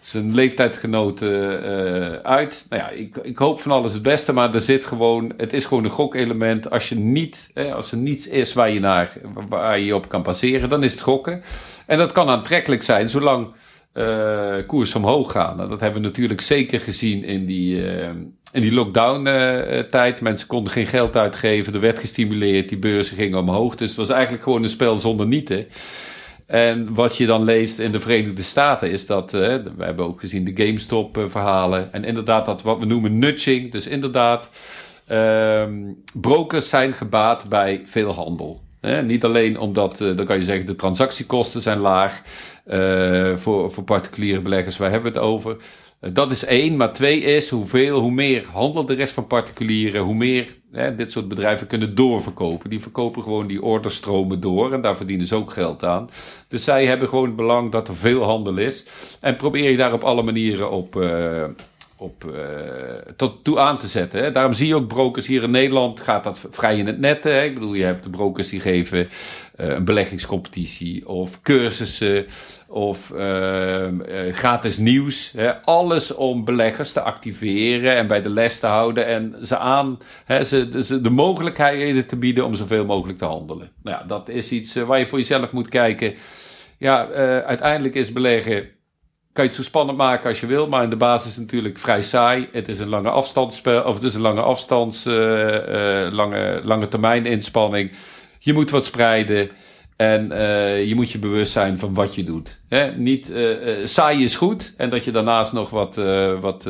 zijn leeftijdsgenoten uit. Nou ja, ik, ik hoop van alles het beste. Maar er zit gewoon, het is gewoon een gokelement. Als, je niet, als er niets is waar je, naar, waar je op kan passeren, dan is het gokken. En dat kan aantrekkelijk zijn, zolang koers omhoog gaan. Nou, dat hebben we natuurlijk zeker gezien in die, uh, in die lockdown-tijd. Mensen konden geen geld uitgeven, er werd gestimuleerd, die beurzen gingen omhoog. Dus het was eigenlijk gewoon een spel zonder nieten. En wat je dan leest in de Verenigde Staten is dat, uh, we hebben ook gezien de GameStop-verhalen. En inderdaad, dat wat we noemen nudging. Dus inderdaad, ehm, brokers zijn gebaat bij veel handel. niet alleen omdat, dan kan je zeggen, de transactiekosten zijn laag. Uh, voor, voor particuliere beleggers, waar hebben we het over? Uh, dat is één, maar twee is hoeveel, hoe meer handelt de rest van particulieren, hoe meer hè, dit soort bedrijven kunnen doorverkopen. Die verkopen gewoon die orderstromen door en daar verdienen ze ook geld aan. Dus zij hebben gewoon het belang dat er veel handel is. En probeer je daar op alle manieren op, uh, op tot toe aan te zetten. Hè. Daarom zie je ook brokers hier in Nederland, gaat dat vrij in het net. Hè. Ik bedoel, je hebt de brokers die geven een beleggingscompetitie of cursussen of uh, gratis nieuws. Hè, alles om beleggers te activeren en bij de les te houden en ze aan hè, ze, de mogelijkheden te bieden om zoveel mogelijk te handelen. Nou ja, dat is iets uh, waar je voor jezelf moet kijken. Ja, uh, uiteindelijk is beleggen. Kan je het zo spannend maken als je wil, maar in de basis is natuurlijk vrij saai. Het is een lange afstandsspel, of het is een lange afstands, lange, lange termijn inspanning. Je moet wat spreiden. En uh, je moet je bewust zijn van wat je doet. Hè? Niet uh, saai is goed. En dat je daarnaast nog wat, uh, wat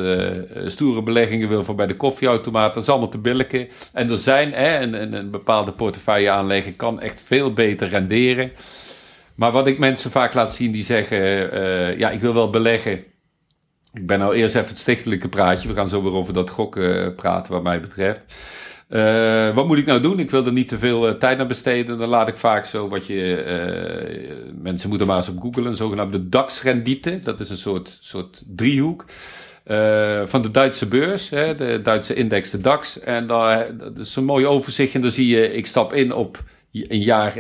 stoere beleggingen wil voor bij de koffieautomaat. Dat is allemaal te billijken. En er zijn hè, een, een, een bepaalde portefeuille aanleggen kan echt veel beter renderen. Maar wat ik mensen vaak laat zien die zeggen: Ja, ik wil wel beleggen. Ik ben nou eerst even het stichtelijke praatje. We gaan zo weer over dat gokken praten, wat mij betreft. Uh, wat moet ik nou doen? Ik wil er niet te veel tijd aan besteden. Dan laat ik vaak zo wat je. Mensen moeten maar eens op googlen. Een zogenaamde DAX-rendite. Dat is een soort, soort driehoek. van de Duitse beurs, hè, de Duitse index, de DAX. En daar, dat is een mooi overzicht. En dan zie je, ik stap in op een jaar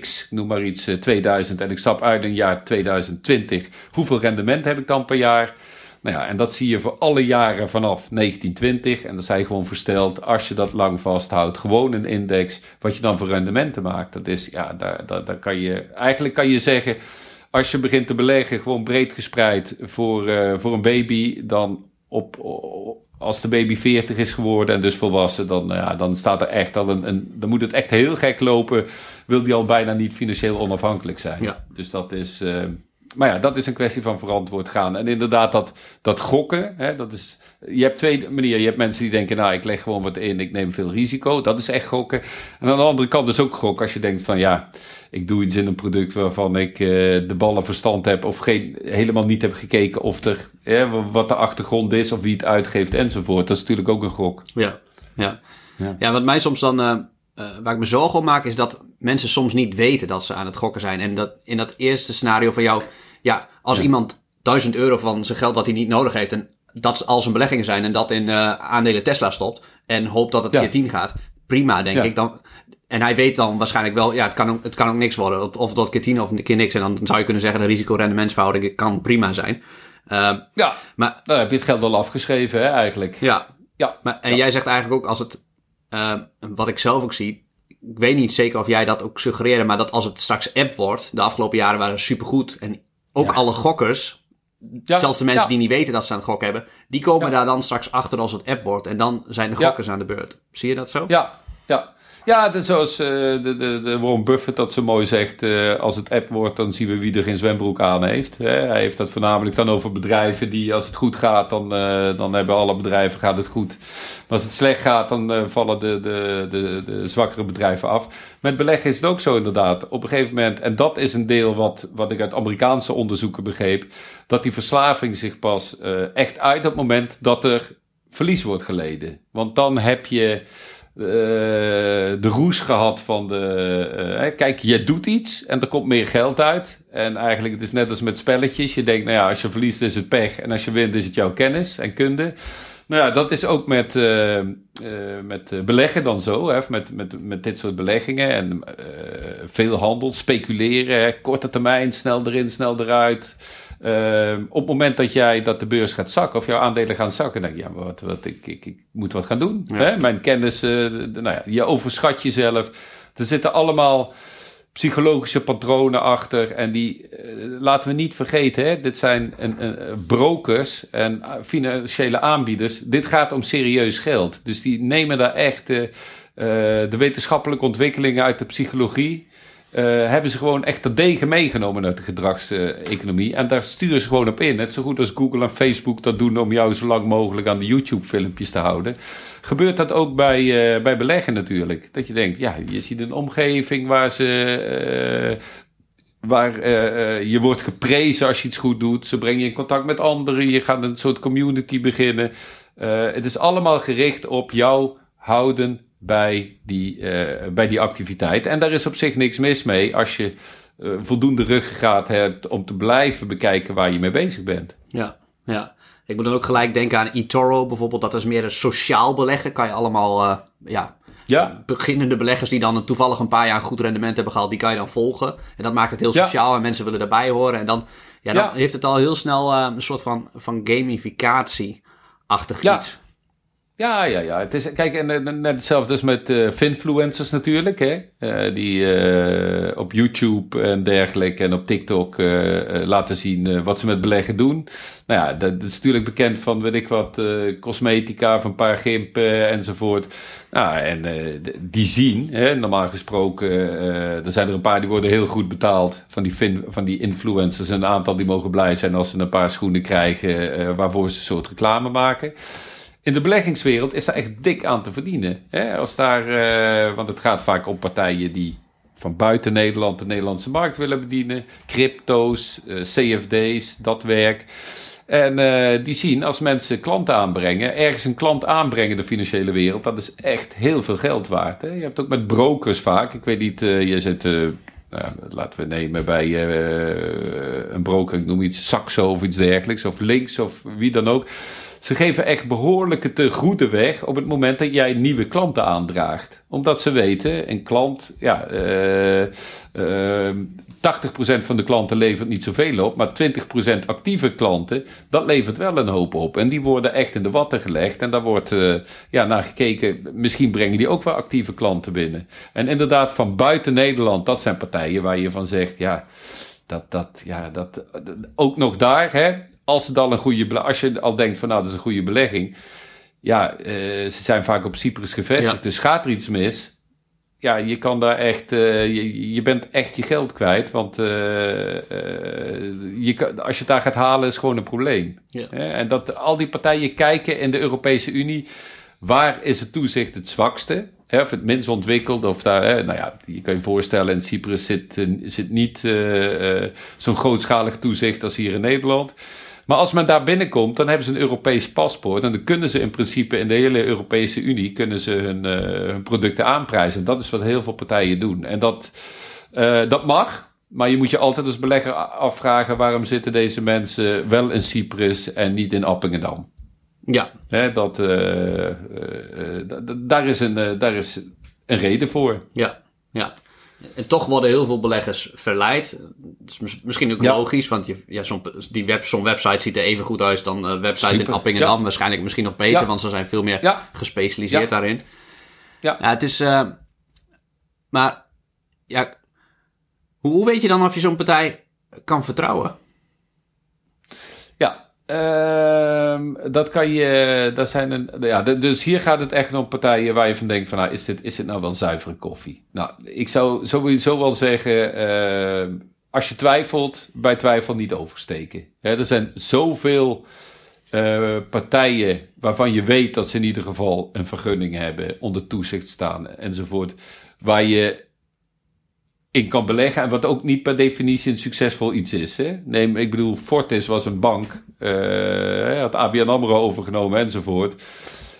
X, noem maar iets, 2000. En ik stap uit in jaar 2020. Hoeveel rendement heb ik dan per jaar? Nou ja, en dat zie je voor alle jaren vanaf 1920. En dat zijn gewoon versteld, als je dat lang vasthoudt, gewoon een index, wat je dan voor rendementen maakt. Dat is, ja, daar, daar, daar kan je, eigenlijk kan je zeggen, als je begint te beleggen, gewoon breed gespreid voor, uh, voor een baby, dan op, als de baby 40 is geworden en dus volwassen, dan, nou ja, dan staat er echt al een, een, dan moet het echt heel gek lopen, wil die al bijna niet financieel onafhankelijk zijn. Ja. Dus dat is, uh, maar ja, dat is een kwestie van verantwoord gaan. En inderdaad, dat, dat gokken, hè, dat is. Je hebt twee manieren. Je hebt mensen die denken, nou, ik leg gewoon wat in, ik neem veel risico. Dat is echt gokken. En aan de andere kant is ook gokken als je denkt van, ja, ik doe iets in een product waarvan ik uh, de ballen verstand heb of geen, helemaal niet heb gekeken of er, wat de achtergrond is of wie het uitgeeft enzovoort. Dat is natuurlijk ook een gok. Ja, ja. ja. ja wat mij soms dan, uh, uh, waar ik me zorgen om maak, is dat mensen soms niet weten dat ze aan het gokken zijn. En dat in dat eerste scenario van jou, ja, als iemand 1000 euro van zijn geld dat hij niet nodig heeft en dat al zijn beleggingen zijn en dat in uh, aandelen Tesla stopt en hoopt dat het keer 10 gaat, prima denk ik. Dan, en hij weet dan waarschijnlijk wel, ja, het kan ook, het kan ook niks worden. Of dat keer 10 of een keer niks. En dan zou je kunnen zeggen, de risico-rendementsverhouding kan prima zijn. Uh, ja, maar dan heb je het geld wel afgeschreven, hè, eigenlijk. Ja, ja. Maar, en jij zegt eigenlijk ook, als het, uh, wat ik zelf ook zie, ik weet niet zeker of jij dat ook suggereerde, maar dat als het straks app wordt, de afgelopen jaren waren supergoed. En ook alle gokkers, ja, zelfs de mensen die niet weten dat ze aan het gokken hebben, die komen daar dan straks achter als het app wordt. En dan zijn de gokkers aan de beurt. Zie je dat zo? Ja, ja. Ja, dus zoals uh, de, de, de Warren Buffett dat zo mooi zegt, uh, als het app wordt, dan zien we wie er geen zwembroek aan heeft. Hè? Hij heeft dat voornamelijk dan over bedrijven die, als het goed gaat, dan, uh, dan hebben alle bedrijven gaat het goed. Maar als het slecht gaat, dan vallen de, de, de, de zwakkere bedrijven af. Met beleggen is het ook zo inderdaad. Op een gegeven moment, en dat is een deel wat, wat ik uit Amerikaanse onderzoeken begreep, dat die verslaving zich pas echt uit op het moment dat er verlies wordt geleden. Want dan heb je uh, de roes gehad van de. Uh, kijk, je doet iets en er komt meer geld uit. En eigenlijk, het is net als met spelletjes. Je denkt, nou ja, als je verliest is het pech. En als je wint is het jouw kennis en kunde. Nou ja, dat is ook met, uh, met beleggen dan zo. Hè, met, met, met dit soort beleggingen. En veel handel, speculeren. Korte termijn, snel erin, snel eruit. Uh, op het moment dat jij dat de beurs gaat zakken of jouw aandelen gaan zakken, dan denk je, ja, wat, wat, ik, ik, ik moet wat gaan doen. Hè? Mijn kennis, uh, nou ja, je overschat jezelf. Er zitten allemaal psychologische patronen achter. En die uh, laten we niet vergeten, hè? dit zijn een, een, brokers en financiële aanbieders. Dit gaat om serieus geld. Dus die nemen daar echt de wetenschappelijke ontwikkelingen uit de psychologie uh, hebben ze gewoon echt de degen meegenomen uit de gedragseconomie. en daar sturen ze gewoon op in. Net zo goed als Google en Facebook dat doen om jou zo lang mogelijk aan de YouTube-filmpjes te houden. Gebeurt dat ook bij, uh, bij beleggen natuurlijk. Dat je denkt, ja, je ziet een omgeving waar ze. Uh, waar je wordt geprezen als je iets goed doet. Ze brengen je in contact met anderen. Je gaat een soort community beginnen. het is allemaal gericht op jou houden bij die, uh, bij die activiteit. En daar is op zich niks mis mee als je uh, voldoende ruggengraat hebt om te blijven bekijken waar je mee bezig bent. Ja, Ja, ik moet dan ook gelijk denken aan eToro bijvoorbeeld. Dat is meer een sociaal beleggen. Kan je allemaal, uh, ja, ja. beginnende beleggers die dan toevallig een paar jaar een goed rendement hebben gehaald, die kan je dan volgen. En dat maakt het heel sociaal en mensen willen daarbij horen. En dan, ja, dan heeft het al heel snel uh, een soort van, van gamificatie-achtig iets. Ja, ja, ja. Het is, kijk, en, net hetzelfde dus met uh, finfluencers natuurlijk. Hè? Uh, die uh, op YouTube en dergelijke en op TikTok laten zien wat ze met beleggen doen. Nou ja, dat, is natuurlijk bekend van, weet ik wat, cosmetica, van een paar gimpen enzovoort. Nou, en die zien, hè, normaal gesproken, er zijn er een paar die worden heel goed betaald van die, fin, van die influencers. En een aantal die mogen blij zijn als ze een paar schoenen krijgen waarvoor ze een soort reclame maken in de beleggingswereld is daar echt dik aan te verdienen. Hè? Als daar, uh, want het gaat vaak om partijen die van buiten Nederland de Nederlandse markt willen bedienen. Crypto's, eh, CFD's, dat werk. En uh, die zien als mensen klanten aanbrengen, ergens een klant aanbrengen de financiële wereld, dat is echt heel veel geld waard. Hè? Je hebt ook met brokers vaak, ik weet niet, je zit nou, laten we nemen bij een broker, ik noem iets Saxo of iets dergelijks, of Links of wie dan ook. Ze geven echt behoorlijke te goede weg op het moment dat jij nieuwe klanten aandraagt. Omdat ze weten, een klant, ja, uh, uh, 80% van de klanten levert niet zoveel op, maar 20% actieve klanten, dat levert wel een hoop op. En die worden echt in de watten gelegd en daar wordt uh, ja, naar gekeken, misschien brengen die ook wel actieve klanten binnen. En inderdaad, van buiten Nederland, dat zijn partijen waar je van zegt, ja, dat, dat, ja, dat, ook nog daar, hè, als het al een goede, als je al denkt van nou, dat is een goede belegging. Ja, uh, ze zijn vaak op Cyprus gevestigd, dus gaat er iets mis. Ja, je kan daar echt, uh, je, je bent echt je geld kwijt. Want uh, je kan, als je het daar gaat halen, is gewoon een probleem. Ja. En dat al die partijen kijken in de Europese Unie, waar is het toezicht het zwakste? Hè, of het minst ontwikkeld, of daar, hè, nou ja, je kan je voorstellen, in Cyprus zit, zit niet zo'n grootschalig toezicht als hier in Nederland. Maar als men daar binnenkomt, dan hebben ze een Europees paspoort. En dan kunnen ze in principe in de hele Europese Unie kunnen ze hun, uh, hun producten aanprijzen. Dat is wat heel veel partijen doen. En dat, uh, dat mag. Maar je moet je altijd als belegger afvragen waarom zitten deze mensen wel in Cyprus en niet in Appingedam. Ja. Hè, dat, uh, daar, is een, daar is een reden voor. Ja, ja. En toch worden heel veel beleggers verleid. Dat is misschien ook logisch, want je, ja, zo'n die web, zo'n website ziet er even goed uit dan een website in Appingedam. Ja. Waarschijnlijk misschien nog beter, want ze zijn veel meer gespecialiseerd daarin. Ja. het is... Uh, maar, ja... Hoe, hoe weet je dan of je zo'n partij kan vertrouwen? Ehm, dat kan je, dat zijn een, ja, dus hier gaat het echt om partijen waar je van denkt van, nou, is dit, is dit nou wel zuivere koffie? Nou, ik zou sowieso wel zeggen, uh, als je twijfelt, bij twijfel niet oversteken. er zijn zoveel uh, partijen waarvan je weet dat ze in ieder geval een vergunning hebben, onder toezicht staan enzovoort, waar je in kan beleggen. En wat ook niet per definitie een succesvol iets is. Hè? Neem, ik bedoel, Fortis was een bank. Uh, had ABN AMRO overgenomen enzovoort.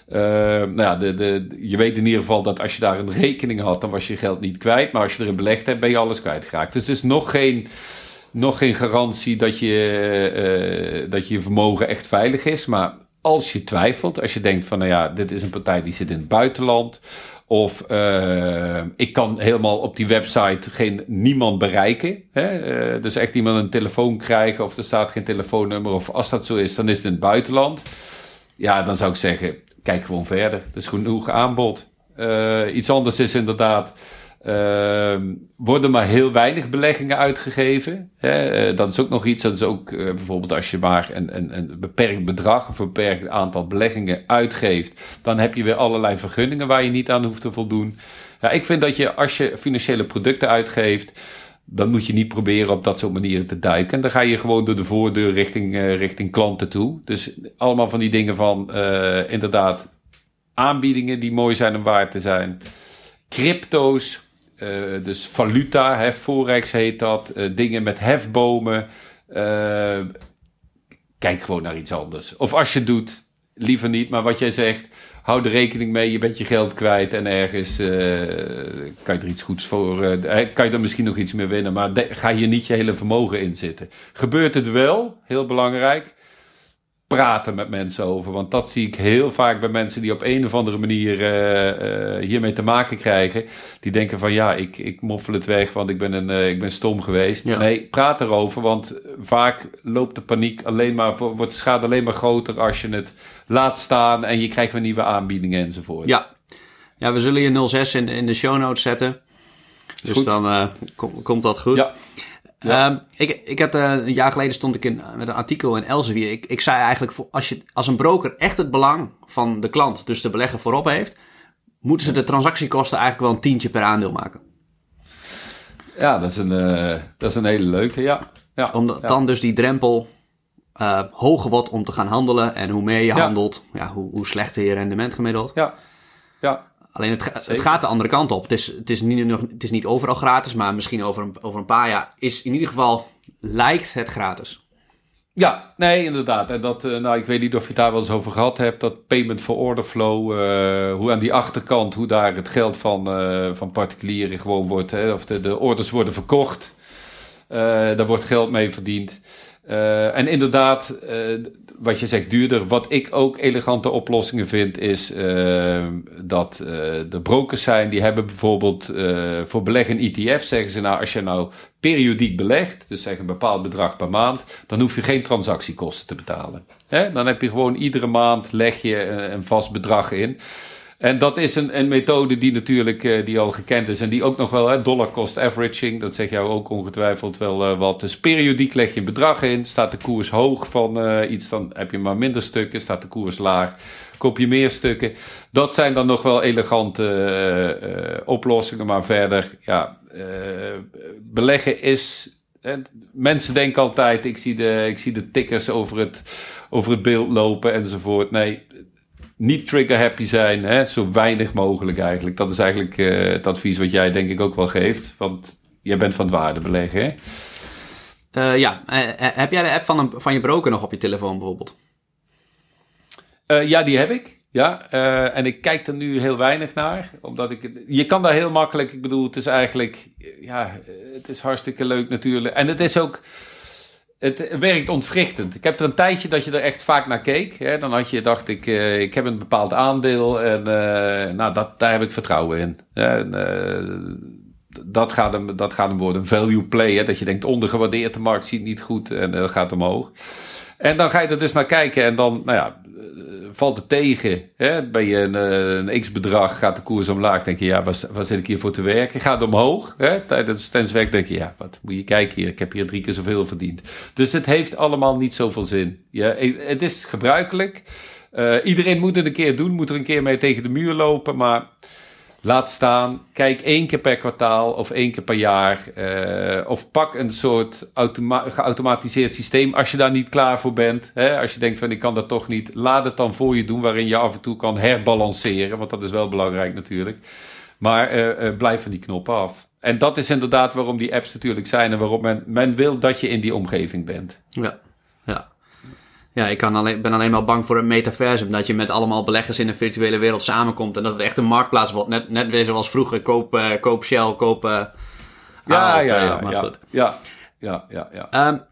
Uh, nou ja, de, de, je weet in ieder geval dat als je daar een rekening had, dan was je geld niet kwijt. Maar als je erin belegd hebt, ben je alles kwijtgeraakt. Dus er is nog geen, nog geen garantie dat je, uh, dat je vermogen echt veilig is. Maar als je twijfelt, als je denkt van, nou ja, dit is een partij die zit in het buitenland of uh, ik kan helemaal op die website geen, niemand bereiken. Hè? Uh, dus echt iemand een telefoon krijgen of er staat geen telefoonnummer. Of als dat zo is, dan is het in het buitenland. Ja, dan zou ik zeggen, kijk gewoon verder. Er is genoeg aanbod. Uh, iets anders is inderdaad uh, worden maar heel weinig beleggingen uitgegeven. Hè? Uh, dat is ook nog iets, dat is ook uh, bijvoorbeeld als je maar een, beperkt bedrag of een beperkt aantal beleggingen uitgeeft, dan heb je weer allerlei vergunningen waar je niet aan hoeft te voldoen. Ja, ik vind dat je als je financiële producten uitgeeft, dan moet je niet proberen op dat soort manieren te duiken. En dan ga je gewoon door de voordeur richting, richting klanten toe. Dus allemaal van die dingen van inderdaad aanbiedingen die mooi zijn om waard te zijn. Crypto's, dus valuta, hè, forex heet dat, uh, dingen met hefbomen. Uh, kijk gewoon naar iets anders. Of als je het doet, liever niet, maar wat jij zegt, hou er rekening mee, je bent je geld kwijt en ergens kan je er iets goeds voor, kan je er misschien nog iets meer winnen, maar ga hier niet je hele vermogen in zitten. Gebeurt het wel, heel belangrijk, praten met mensen over. Want dat zie ik heel vaak bij mensen die op een of andere manier uh, uh, hiermee te maken krijgen. Die denken van ja, ik, ik moffel het weg, want ik ben, een, uh, ik ben stom geweest. Ja. Nee, praat erover, want vaak loopt de paniek alleen maar, wordt de schade alleen maar groter als je het laat staan en je krijgt weer nieuwe aanbiedingen enzovoort. Ja, ja we zullen je 06 in, in de show notes zetten. Dus goed. dan kom, komt dat goed. Ja. Ja. Um, ik, ik had, uh, een jaar geleden stond ik in, met een artikel in Elsevier. Ik, ik zei eigenlijk, als, je, als een broker echt het belang van de klant, dus de belegger voorop heeft, moeten ze de transactiekosten eigenlijk wel een tientje per aandeel maken. Ja, dat is een, uh, dat is een hele leuke, ja. ja Omdat ja. dan dus die drempel uh, hoger wordt om te gaan handelen. En hoe meer je handelt, ja, hoe, hoe slechter je rendement gemiddeld. Ja, ja. Alleen het, het, gaat de andere kant op. Het is, het, is niet, nog, het is niet overal gratis, maar misschien over een, over een paar jaar is in ieder geval lijkt het gratis. Ja, nee, inderdaad. En dat, nou, ik weet niet of je het daar wel eens over gehad hebt. Dat payment for order flow, uh, hoe aan die achterkant, hoe daar het geld van, uh, van particulieren gewoon wordt, hè, of de, de orders worden verkocht. Uh, daar wordt geld mee verdiend. En inderdaad, wat je zegt, duurder. Wat ik ook elegante oplossingen vind, is uh, dat de brokers zijn, die hebben bijvoorbeeld voor beleggen in ETF, zeggen ze nou, als je nou periodiek belegt, dus zeg een bepaald bedrag per maand, dan hoef je geen transactiekosten te betalen. Hè? Dan heb je gewoon iedere maand leg je een vast bedrag in. En dat is een, een methode die natuurlijk uh, die al gekend is en die ook nog wel, hè, dollar cost averaging, dat zegt jou ook ongetwijfeld wel uh, wat. Dus periodiek leg je een bedrag in, staat de koers hoog van uh, iets, dan heb je maar minder stukken, staat de koers laag, koop je meer stukken. Dat zijn dan nog wel elegante oplossingen, maar verder, ja, beleggen is, mensen denken altijd, ik zie de, ik zie de tickers over het, over het beeld lopen enzovoort. Nee, niet trigger happy zijn, hè? zo weinig mogelijk eigenlijk. Dat is eigenlijk uh, het advies wat jij denk ik ook wel geeft. Want jij bent van het waarde beleggen, hè? Uh, ja, uh, heb jij de app van, een, van je broker nog op je telefoon bijvoorbeeld? ja, die heb ik. Ja, en ik kijk er nu heel weinig naar. Omdat ik, je kan daar heel makkelijk, ik bedoel, het is eigenlijk, ja, het is hartstikke leuk natuurlijk. En het is ook, het werkt ontwrichtend. Ik heb er een tijdje dat je er echt vaak naar keek. Hè? Dan had je dacht ik, uh, ik heb een bepaald aandeel en uh, nou, dat, daar heb ik vertrouwen in. En, uh, dat, gaat hem, dat gaat hem worden. Value play, hè? dat je denkt ondergewaardeerd, de markt ziet niet goed en dat gaat omhoog. En dan ga je er dus naar kijken en dan, nou ja, valt het tegen. Hè? Ben je een, een x-bedrag, gaat de koers omlaag, denk je, ja, waar, zit ik hier voor te werken? Gaat omhoog? Hè? Tijdens tenswerk denk je, ja, wat moet je kijken hier? Ik heb hier drie keer zoveel verdiend. Dus het heeft allemaal niet zoveel zin. Ja, het is gebruikelijk. Uh, iedereen moet het een keer doen, moet er een keer mee tegen de muur lopen, maar laat staan. Kijk één keer per kwartaal of één keer per jaar. Uh, of pak een soort automa geautomatiseerd systeem als je daar niet klaar voor bent. Hè? Als je denkt van ik kan dat toch niet. Laat het dan voor je doen waarin je af en toe kan herbalanceren. Want dat is wel belangrijk natuurlijk. Maar uh, uh, blijf van die knoppen af. En dat is inderdaad waarom die apps natuurlijk zijn. En waarom men, men wil dat je in die omgeving bent. Ja. Ja, ik kan alleen, ben alleen maar bang voor het metaversum. Dat je met allemaal beleggers in een virtuele wereld samenkomt. En dat het echt een marktplaats wordt. Net, net weer zoals vroeger. Koop, uh, koop Shell, koop... Uh, ja, ja, ja, maar ja, goed. ja, ja, ja, ja. Um,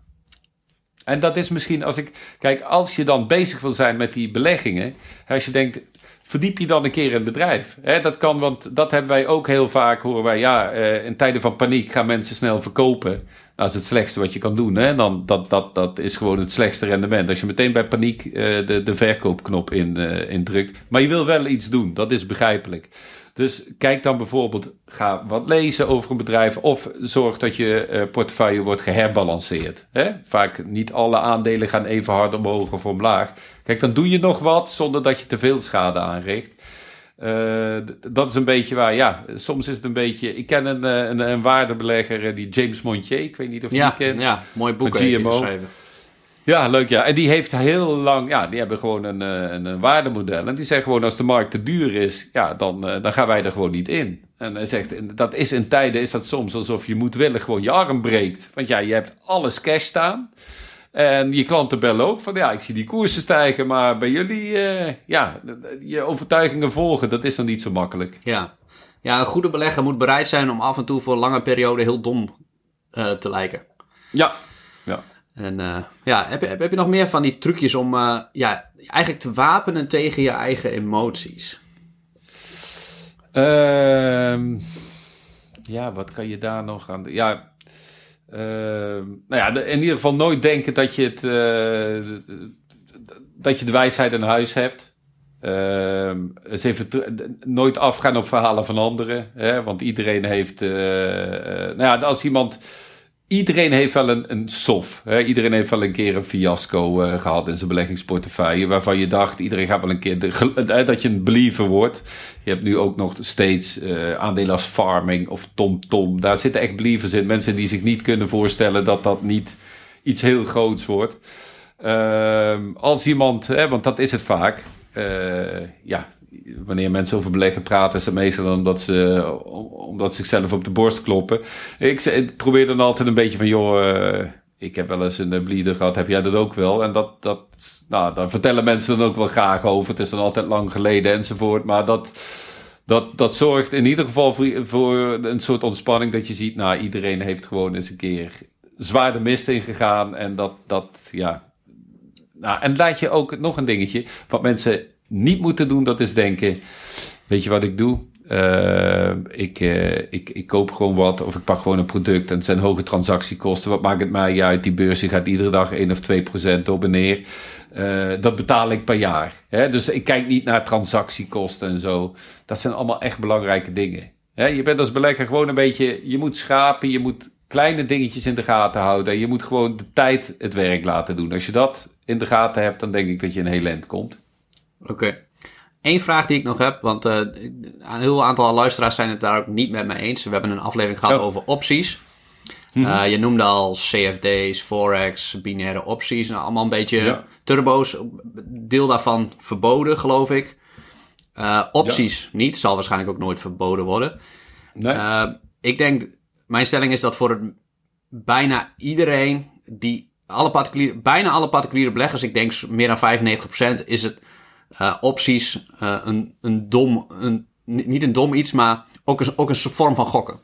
en dat is misschien als ik... Kijk, als je dan bezig wil zijn met die beleggingen. Als je denkt, verdiep je dan een keer in het bedrijf. Hè, dat kan, want dat hebben wij ook heel vaak, horen wij, ja, uh, in tijden van paniek gaan mensen snel verkopen. Dat is het slechtste wat je kan doen. Hè? Dan, dat, dat, dat is gewoon het slechtste rendement. Als je meteen bij paniek uh, de, de verkoopknop in, uh, indrukt. Maar je wil wel iets doen, dat is begrijpelijk. Dus kijk dan bijvoorbeeld, ga wat lezen over een bedrijf. Of zorg dat je uh, portefeuille wordt geherbalanceerd. Hè? Vaak niet alle aandelen gaan even hard omhoog of omlaag. Kijk, dan doe je nog wat zonder dat je te veel schade aanricht. Uh, dat is een beetje waar, ja, soms is het een beetje... Ik ken een, een, een waardebelegger, die James Montier, ik weet niet of je ja, die kent. Ja, mooi boek heeft hij geschreven. Ja, leuk ja. En die heeft heel lang, ja, die hebben gewoon een, een, een waardemodel. En die zeggen gewoon, als de markt te duur is, ja, dan, dan gaan wij er gewoon niet in. En hij zegt, dat is in tijden, is dat soms alsof je moedwillig gewoon je arm breekt. Want ja, je hebt alles cash staan. En je klanten bellen ook van ja, ik zie die koersen stijgen, maar bij jullie, uh, ja, je overtuigingen volgen, dat is dan niet zo makkelijk. Ja. ja, een goede belegger moet bereid zijn om af en toe voor een lange periode heel dom uh, te lijken. Ja, ja. En uh, ja, heb, heb, heb, je nog meer van die trucjes om uh, ja, eigenlijk te wapenen tegen je eigen emoties? Uh, ja, wat kan je daar nog aan... Ja, uh, nou ja, in ieder geval nooit denken dat je, het, uh, dat je de wijsheid in huis hebt. Eens even nooit afgaan op verhalen van anderen. Hè? Want iedereen heeft. Nou ja, als iemand iedereen heeft wel een, een sof. Hè? Iedereen heeft wel een keer een fiasco uh, gehad in zijn beleggingsportefeuille. Waarvan je dacht, iedereen gaat wel een keer dat je een believer wordt. Je hebt nu ook nog steeds uh, aandelen als farming of TomTom. Tom. Daar zitten echt believers in. Mensen die zich niet kunnen voorstellen dat dat niet iets heel groots wordt. Uh, als iemand, hè, want dat is het vaak. Uh, ja, wanneer mensen over beleggen praten, is het meestal omdat ze, omdat ze zichzelf op de borst kloppen. Ik, probeer dan altijd een beetje van, joh, uh, ik heb wel eens een bleeder gehad, heb jij dat ook wel? En dat, dat, nou, daar vertellen mensen dan ook wel graag over. Het is dan altijd lang geleden enzovoort. Maar dat, dat, dat zorgt in ieder geval voor, voor een soort ontspanning dat je ziet, nou, iedereen heeft gewoon eens een keer zwaar de mist ingegaan. En dat, dat, ja. Nou, en laat je ook nog een dingetje, wat mensen niet moeten doen, dat is denken: weet je wat ik doe? Uh, ik, uh, ik, ik koop gewoon wat of ik pak gewoon een product en het zijn hoge transactiekosten. Wat maakt het mij uit? Die beurs gaat iedere dag 1 of 2 procent op en neer. Uh, dat betaal ik per jaar. Hè? Dus ik kijk niet naar transactiekosten en zo. Dat zijn allemaal echt belangrijke dingen. Hè? Je bent als belegger gewoon een beetje, je moet schapen, je moet kleine dingetjes in de gaten houden. En je moet gewoon de tijd het werk laten doen. Als je dat in de gaten hebt, dan denk ik dat je een heel eind komt. Oké. Okay. Eén vraag die ik nog heb, want uh, een heel aantal luisteraars zijn het daar ook niet met me eens. We hebben een aflevering gehad oh. over opties. Mm -hmm. uh, je noemde al CFD's, Forex, binaire opties. Nou, allemaal een beetje ja. turbo's. Deel daarvan verboden, geloof ik. Uh, opties ja. niet, zal waarschijnlijk ook nooit verboden worden. Nee. ik denk, mijn stelling is dat voor het, bijna iedereen die, alle particuliere, bijna alle particuliere beleggers, ik denk meer dan 95%, is het uh, opties uh, een, een dom, een, niet een dom iets, maar ook een, ook een vorm van gokken.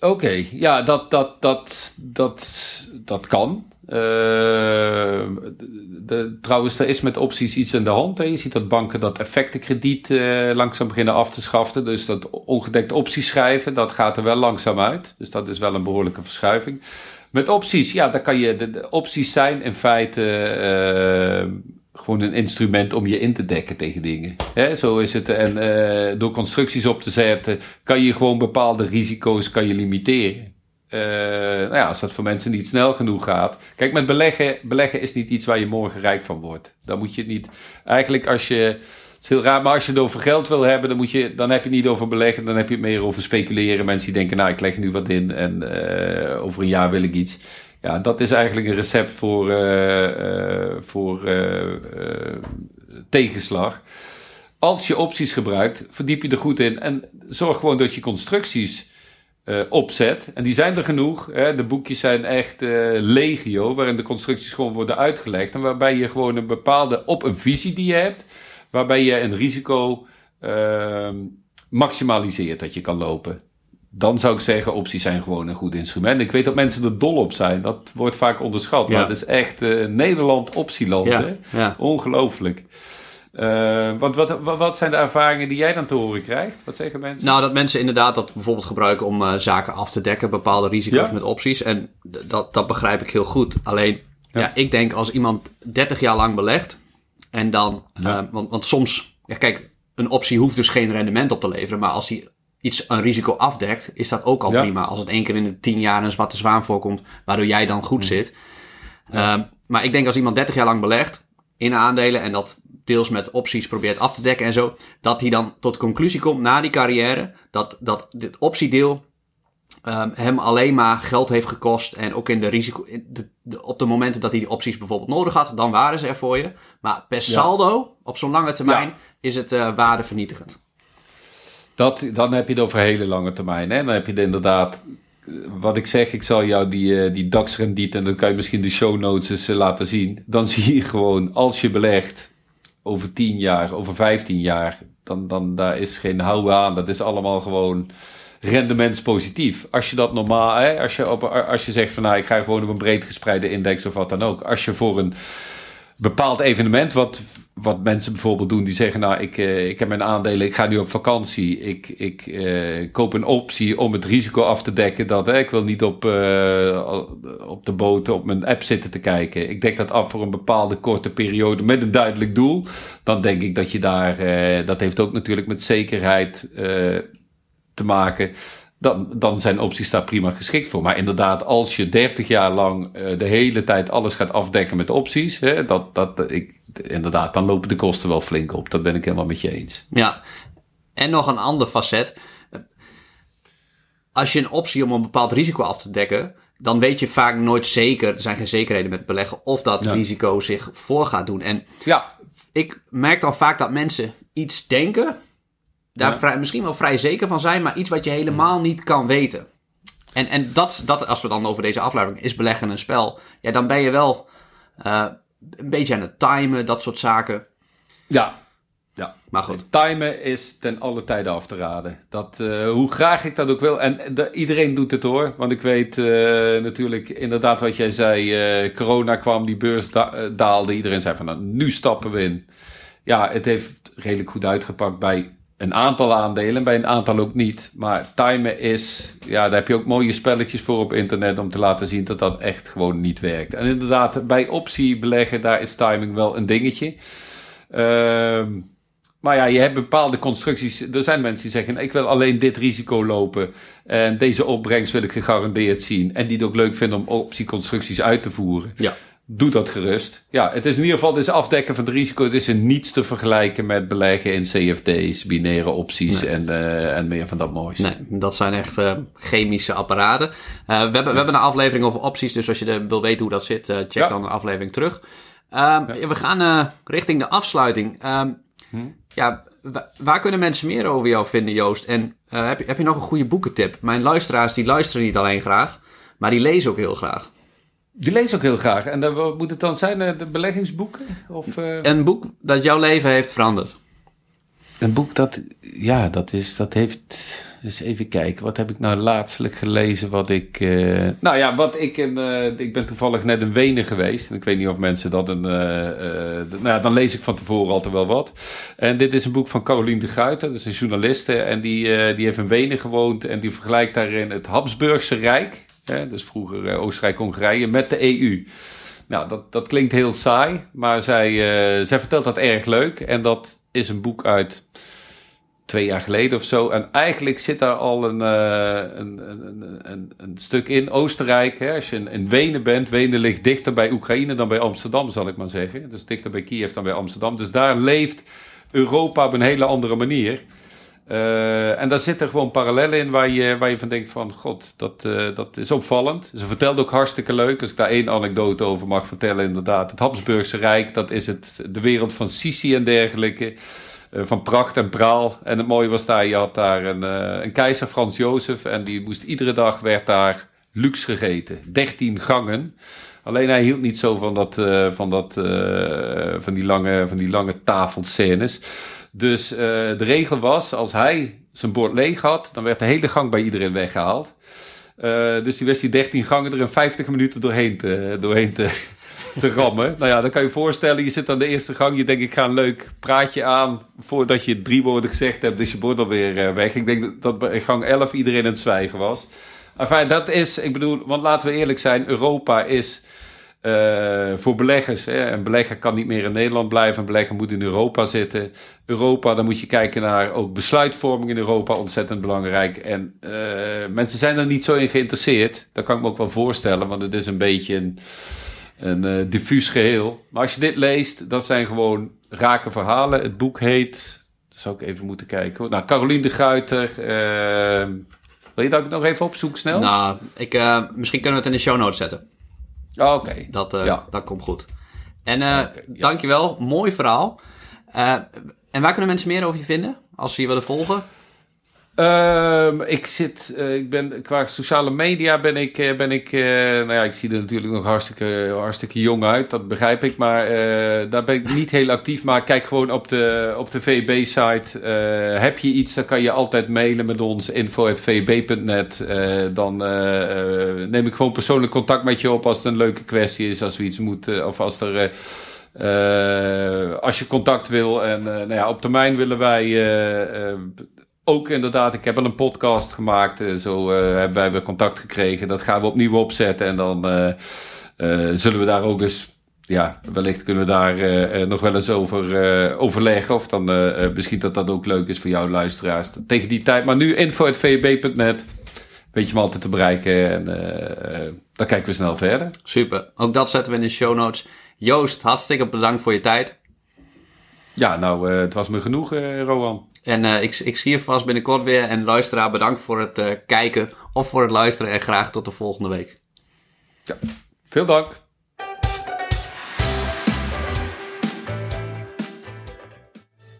Oké, ja, dat, dat, dat, dat, dat kan. Uh, de, trouwens, er is met opties iets aan de hand. Hè. Je ziet dat banken dat effectenkrediet uh, langzaam beginnen af te schaffen. Dus dat ongedekte opties schrijven, dat gaat er wel langzaam uit. Dus dat is wel een behoorlijke verschuiving. Met opties, ja, daar kan je. De, opties zijn in feite uh, gewoon een instrument om je in te dekken tegen dingen. Hè, zo is het. En uh, door constructies op te zetten, kan je gewoon bepaalde risico's kan je limiteren. Uh, nou ja, als dat voor mensen niet snel genoeg gaat. Kijk, met beleggen, beleggen is niet iets waar je morgen rijk van wordt. Dan moet je het niet. Eigenlijk als je is heel raar, maar als je het over geld wil hebben, dan, moet je, dan heb je het niet over beleggen, dan heb je het meer over speculeren. Mensen die denken, nou, ik leg nu wat in en uh, over een jaar wil ik iets. Ja, dat is eigenlijk een recept voor, uh, uh, voor tegenslag. Als je opties gebruikt, verdiep je er goed in en zorg gewoon dat je constructies opzet. En die zijn er genoeg. Hè. De boekjes zijn echt legio, waarin de constructies gewoon worden uitgelegd. En waarbij je gewoon een bepaalde, op een visie die je hebt, waarbij je een risico uh, maximaliseert dat je kan lopen. Dan zou ik zeggen, opties zijn gewoon een goed instrument. Ik weet dat mensen er dol op zijn. Dat wordt vaak onderschat. Ja. Maar het is echt uh, Nederland optieland. Ja. Hè? Ja. Ongelooflijk. Uh, wat, wat, wat, zijn de ervaringen die jij dan te horen krijgt? Wat zeggen mensen? Nou, dat mensen inderdaad dat bijvoorbeeld gebruiken om uh, zaken af te dekken, bepaalde risico's ja? met opties. En dat, dat begrijp ik heel goed. Alleen, ja. ja. ik denk als iemand 30 jaar lang belegt, en dan, ja. uh, want, want soms, ja, kijk, een optie hoeft dus geen rendement op te leveren, maar als die iets een risico afdekt, is dat ook al ja. prima. Als het één keer in de tien jaar een zwarte zwaan voorkomt, waardoor jij dan goed mm. zit. Uh, maar ik denk als iemand 30 jaar lang belegt in aandelen en dat deels met opties probeert af te dekken en zo, dat hij dan tot de conclusie komt na die carrière dat, dat dit optiedeel um, hem alleen maar geld heeft gekost. En ook in de risico. De, de, op de momenten dat hij die opties bijvoorbeeld nodig had, dan waren ze er voor je. Maar per saldo, ja. op zo'n lange termijn, ja. is het uh, waardevernietigend. Dat, dan heb je het over hele lange termijn. Hè? Dan heb je het inderdaad. Wat ik zeg, ik zal jou die, uh, die DAX-rendiet en dan kan je misschien de show notes eens laten zien. Dan [LAUGHS] zie je gewoon, als je belegt over 10 jaar, over 15 jaar, dan, dan daar is geen houden aan. Dat is allemaal gewoon rendementspositief. Als je dat normaal, hè, als, je op, als je zegt van nou, ik ga gewoon op een breed gespreide index of wat dan ook. Als je voor een bepaald evenement, wat, wat mensen bijvoorbeeld doen, die zeggen: Nou, ik, uh, ik heb mijn aandelen, ik ga nu op vakantie. Ik, ik uh, koop een optie om het risico af te dekken. Dat hè, ik wil niet op, uh, op de boot op mijn app zitten te kijken. Ik dek dat af voor een bepaalde korte periode met een duidelijk doel. Dan denk ik dat je daar, dat heeft ook natuurlijk met zekerheid te maken dan, dan zijn opties daar prima geschikt voor. Maar inderdaad, als je 30 jaar lang uh, de hele tijd alles gaat afdekken met opties, hè, dat, dat, ik, inderdaad, dan lopen de kosten wel flink op. Dat ben ik helemaal met je eens. Ja, en nog een ander facet. Als je een optie om een bepaald risico af te dekken, dan weet je vaak nooit zeker, er zijn geen zekerheden met beleggen, of dat risico zich voor gaat doen. En ja. ik merk dan vaak dat mensen iets denken daar vrij, misschien wel vrij zeker van zijn, maar iets wat je helemaal niet kan weten. En, en dat, dat, als we dan over deze aflevering, is beleggen een spel. Ja, dan ben je wel uh, een beetje aan het timen, dat soort zaken. Ja, ja. maar goed. Timen is ten alle tijde af te raden. Dat, uh, hoe graag ik dat ook wil. En de, iedereen doet het hoor. Want ik weet uh, natuurlijk inderdaad wat jij zei. corona kwam, die beurs da daalde. Iedereen zei van nou, nu stappen we in. Ja, het heeft redelijk goed uitgepakt bij een aantal aandelen, bij een aantal ook niet. Maar timen is, ja, daar heb je ook mooie spelletjes voor op internet om te laten zien dat dat echt gewoon niet werkt. En inderdaad, bij optie beleggen, daar is timing wel een dingetje. Ehm, maar ja, je hebt bepaalde constructies. Er zijn mensen die zeggen: Ik wil alleen dit risico lopen. En deze opbrengst wil ik gegarandeerd zien. En die het ook leuk vinden om optieconstructies uit te voeren. Ja doe dat gerust. Ja, het is in ieder geval het is afdekken van het risico. Het is in niets te vergelijken met beleggen in CFD's, binaire opties en, uh, en meer van dat moois. Nee, dat zijn echt uh, chemische apparaten. Uh, we, hebben, we hebben een aflevering over opties, dus als je wil weten hoe dat zit, check ja. dan een aflevering terug. Ja. We gaan richting de afsluiting. Hm? Ja, waar kunnen mensen meer over jou vinden, Joost? En heb, je, heb je nog een goede boekentip? Mijn luisteraars die luisteren niet alleen graag, maar die lezen ook heel graag. Die lees ook heel graag. En dan, wat moet het dan zijn? Eh, de beleggingsboeken? Of, uh... Een boek dat jouw leven heeft veranderd. Een boek dat, ja, dat, is, dat heeft. Dus even kijken, wat heb ik nou laatstelijk gelezen? Wat ik. Uh... nou ja, wat ik. In, ik ben toevallig net in Wenen geweest. En ik weet niet of mensen dat een. nou ja, dan lees ik van tevoren altijd wel wat. En dit is een boek van Caroline de Guiter, dat is een journaliste. En die, die heeft in Wenen gewoond. En die vergelijkt daarin het Habsburgse Rijk dus vroeger eh, Oostenrijk-Hongarije met de EU. Nou, dat, dat klinkt heel saai, maar zij, uh, zij vertelt dat erg leuk. En dat is een boek uit twee jaar geleden of zo. En eigenlijk zit daar al een, uh, een, een, een, een, stuk in. Oostenrijk, hè, als je in, in, Wenen bent. Wenen ligt dichter bij Oekraïne dan bij Amsterdam, zal ik maar zeggen. Dus dichter bij Kiev dan bij Amsterdam. Dus daar leeft Europa op een hele andere manier. Uh, en daar zitten gewoon parallellen in waar je, waar je van denkt van... God, dat, uh, dat is opvallend. Ze vertelt ook hartstikke leuk. Als ik daar één anekdote over mag vertellen inderdaad. Het Habsburgse Rijk, dat is het, de wereld van Sisi en dergelijke. Uh, van pracht en praal. En het mooie was daar, je had daar een, een keizer, Frans Jozef. En die moest iedere dag, werd daar luxe gegeten. Dertien gangen. Alleen hij hield niet zo van, dat, van, dat, van, die, lange, van die lange tafelscènes. Dus uh, de regel was, als hij zijn bord leeg had, dan werd de hele gang bij iedereen weggehaald. Uh, dus die wist die 13 gangen er in 50 minuten doorheen te, doorheen te, rammen. Nou ja, dan kan je voorstellen, je zit aan de eerste gang, je denkt ik ga een leuk praatje aan voordat je drie woorden gezegd hebt, dus je bord alweer uh, weg. Ik denk dat bij gang 11 iedereen in het zwijgen was. Enfin, dat is, ik bedoel, want laten we eerlijk zijn, Europa is uh, voor beleggers, hè, een belegger kan niet meer in Nederland blijven, een belegger moet in Europa zitten. Europa, dan moet je kijken naar ook besluitvorming in Europa, ontzettend belangrijk. En uh, mensen zijn er niet zo in geïnteresseerd. Dat kan ik me ook wel voorstellen, want het is een beetje een, een uh, diffuus geheel. Maar als je dit leest, dat zijn gewoon rake verhalen. Het boek heet, dat zou ik even moeten kijken. Nou, Caroline de Guiter. wil je dat ik nog even opzoek snel? Nou, ik, misschien kunnen we het in de show notes zetten. Oh, oké. Dat, uh, dat komt goed. En uh, okay, dankjewel. Mooi verhaal. Uh, en waar kunnen mensen meer over je vinden? Als ze je willen volgen? Ehm, ik zit, uh, ik ben, qua sociale media ben ik, uh, ben ik uh, nou ja, ik zie er natuurlijk nog hartstikke, hartstikke jong uit, dat begrijp ik, maar daar ben ik niet heel actief. Maar kijk gewoon op de, op de VB-site. heb je iets, dan kan je altijd mailen met ons, info.vb.net. dan neem ik gewoon persoonlijk contact met je op als het een leuke kwestie is, als we iets moeten, of als er... als je contact wil en nou ja, op termijn willen wij ook inderdaad, ik heb al een podcast gemaakt. Eh, zo uh, hebben wij weer contact gekregen. Dat gaan we opnieuw opzetten. En dan uh, zullen we daar ook eens. Ja, wellicht kunnen we daar nog wel eens over overleggen. Of dan misschien dat dat ook leuk is voor jouw luisteraars. Tegen die tijd. Maar nu info.vb.net. Weet je me altijd te bereiken. En dan kijken we snel verder. Super. Ook dat zetten we in de show notes. Joost, hartstikke bedankt voor je tijd. Ja, nou, het was me genoeg, Rowan. En uh, ik, ik zie je vast binnenkort weer. En luisteraar, bedankt voor het uh, kijken of voor het luisteren. En graag tot de volgende week. Ja, veel dank.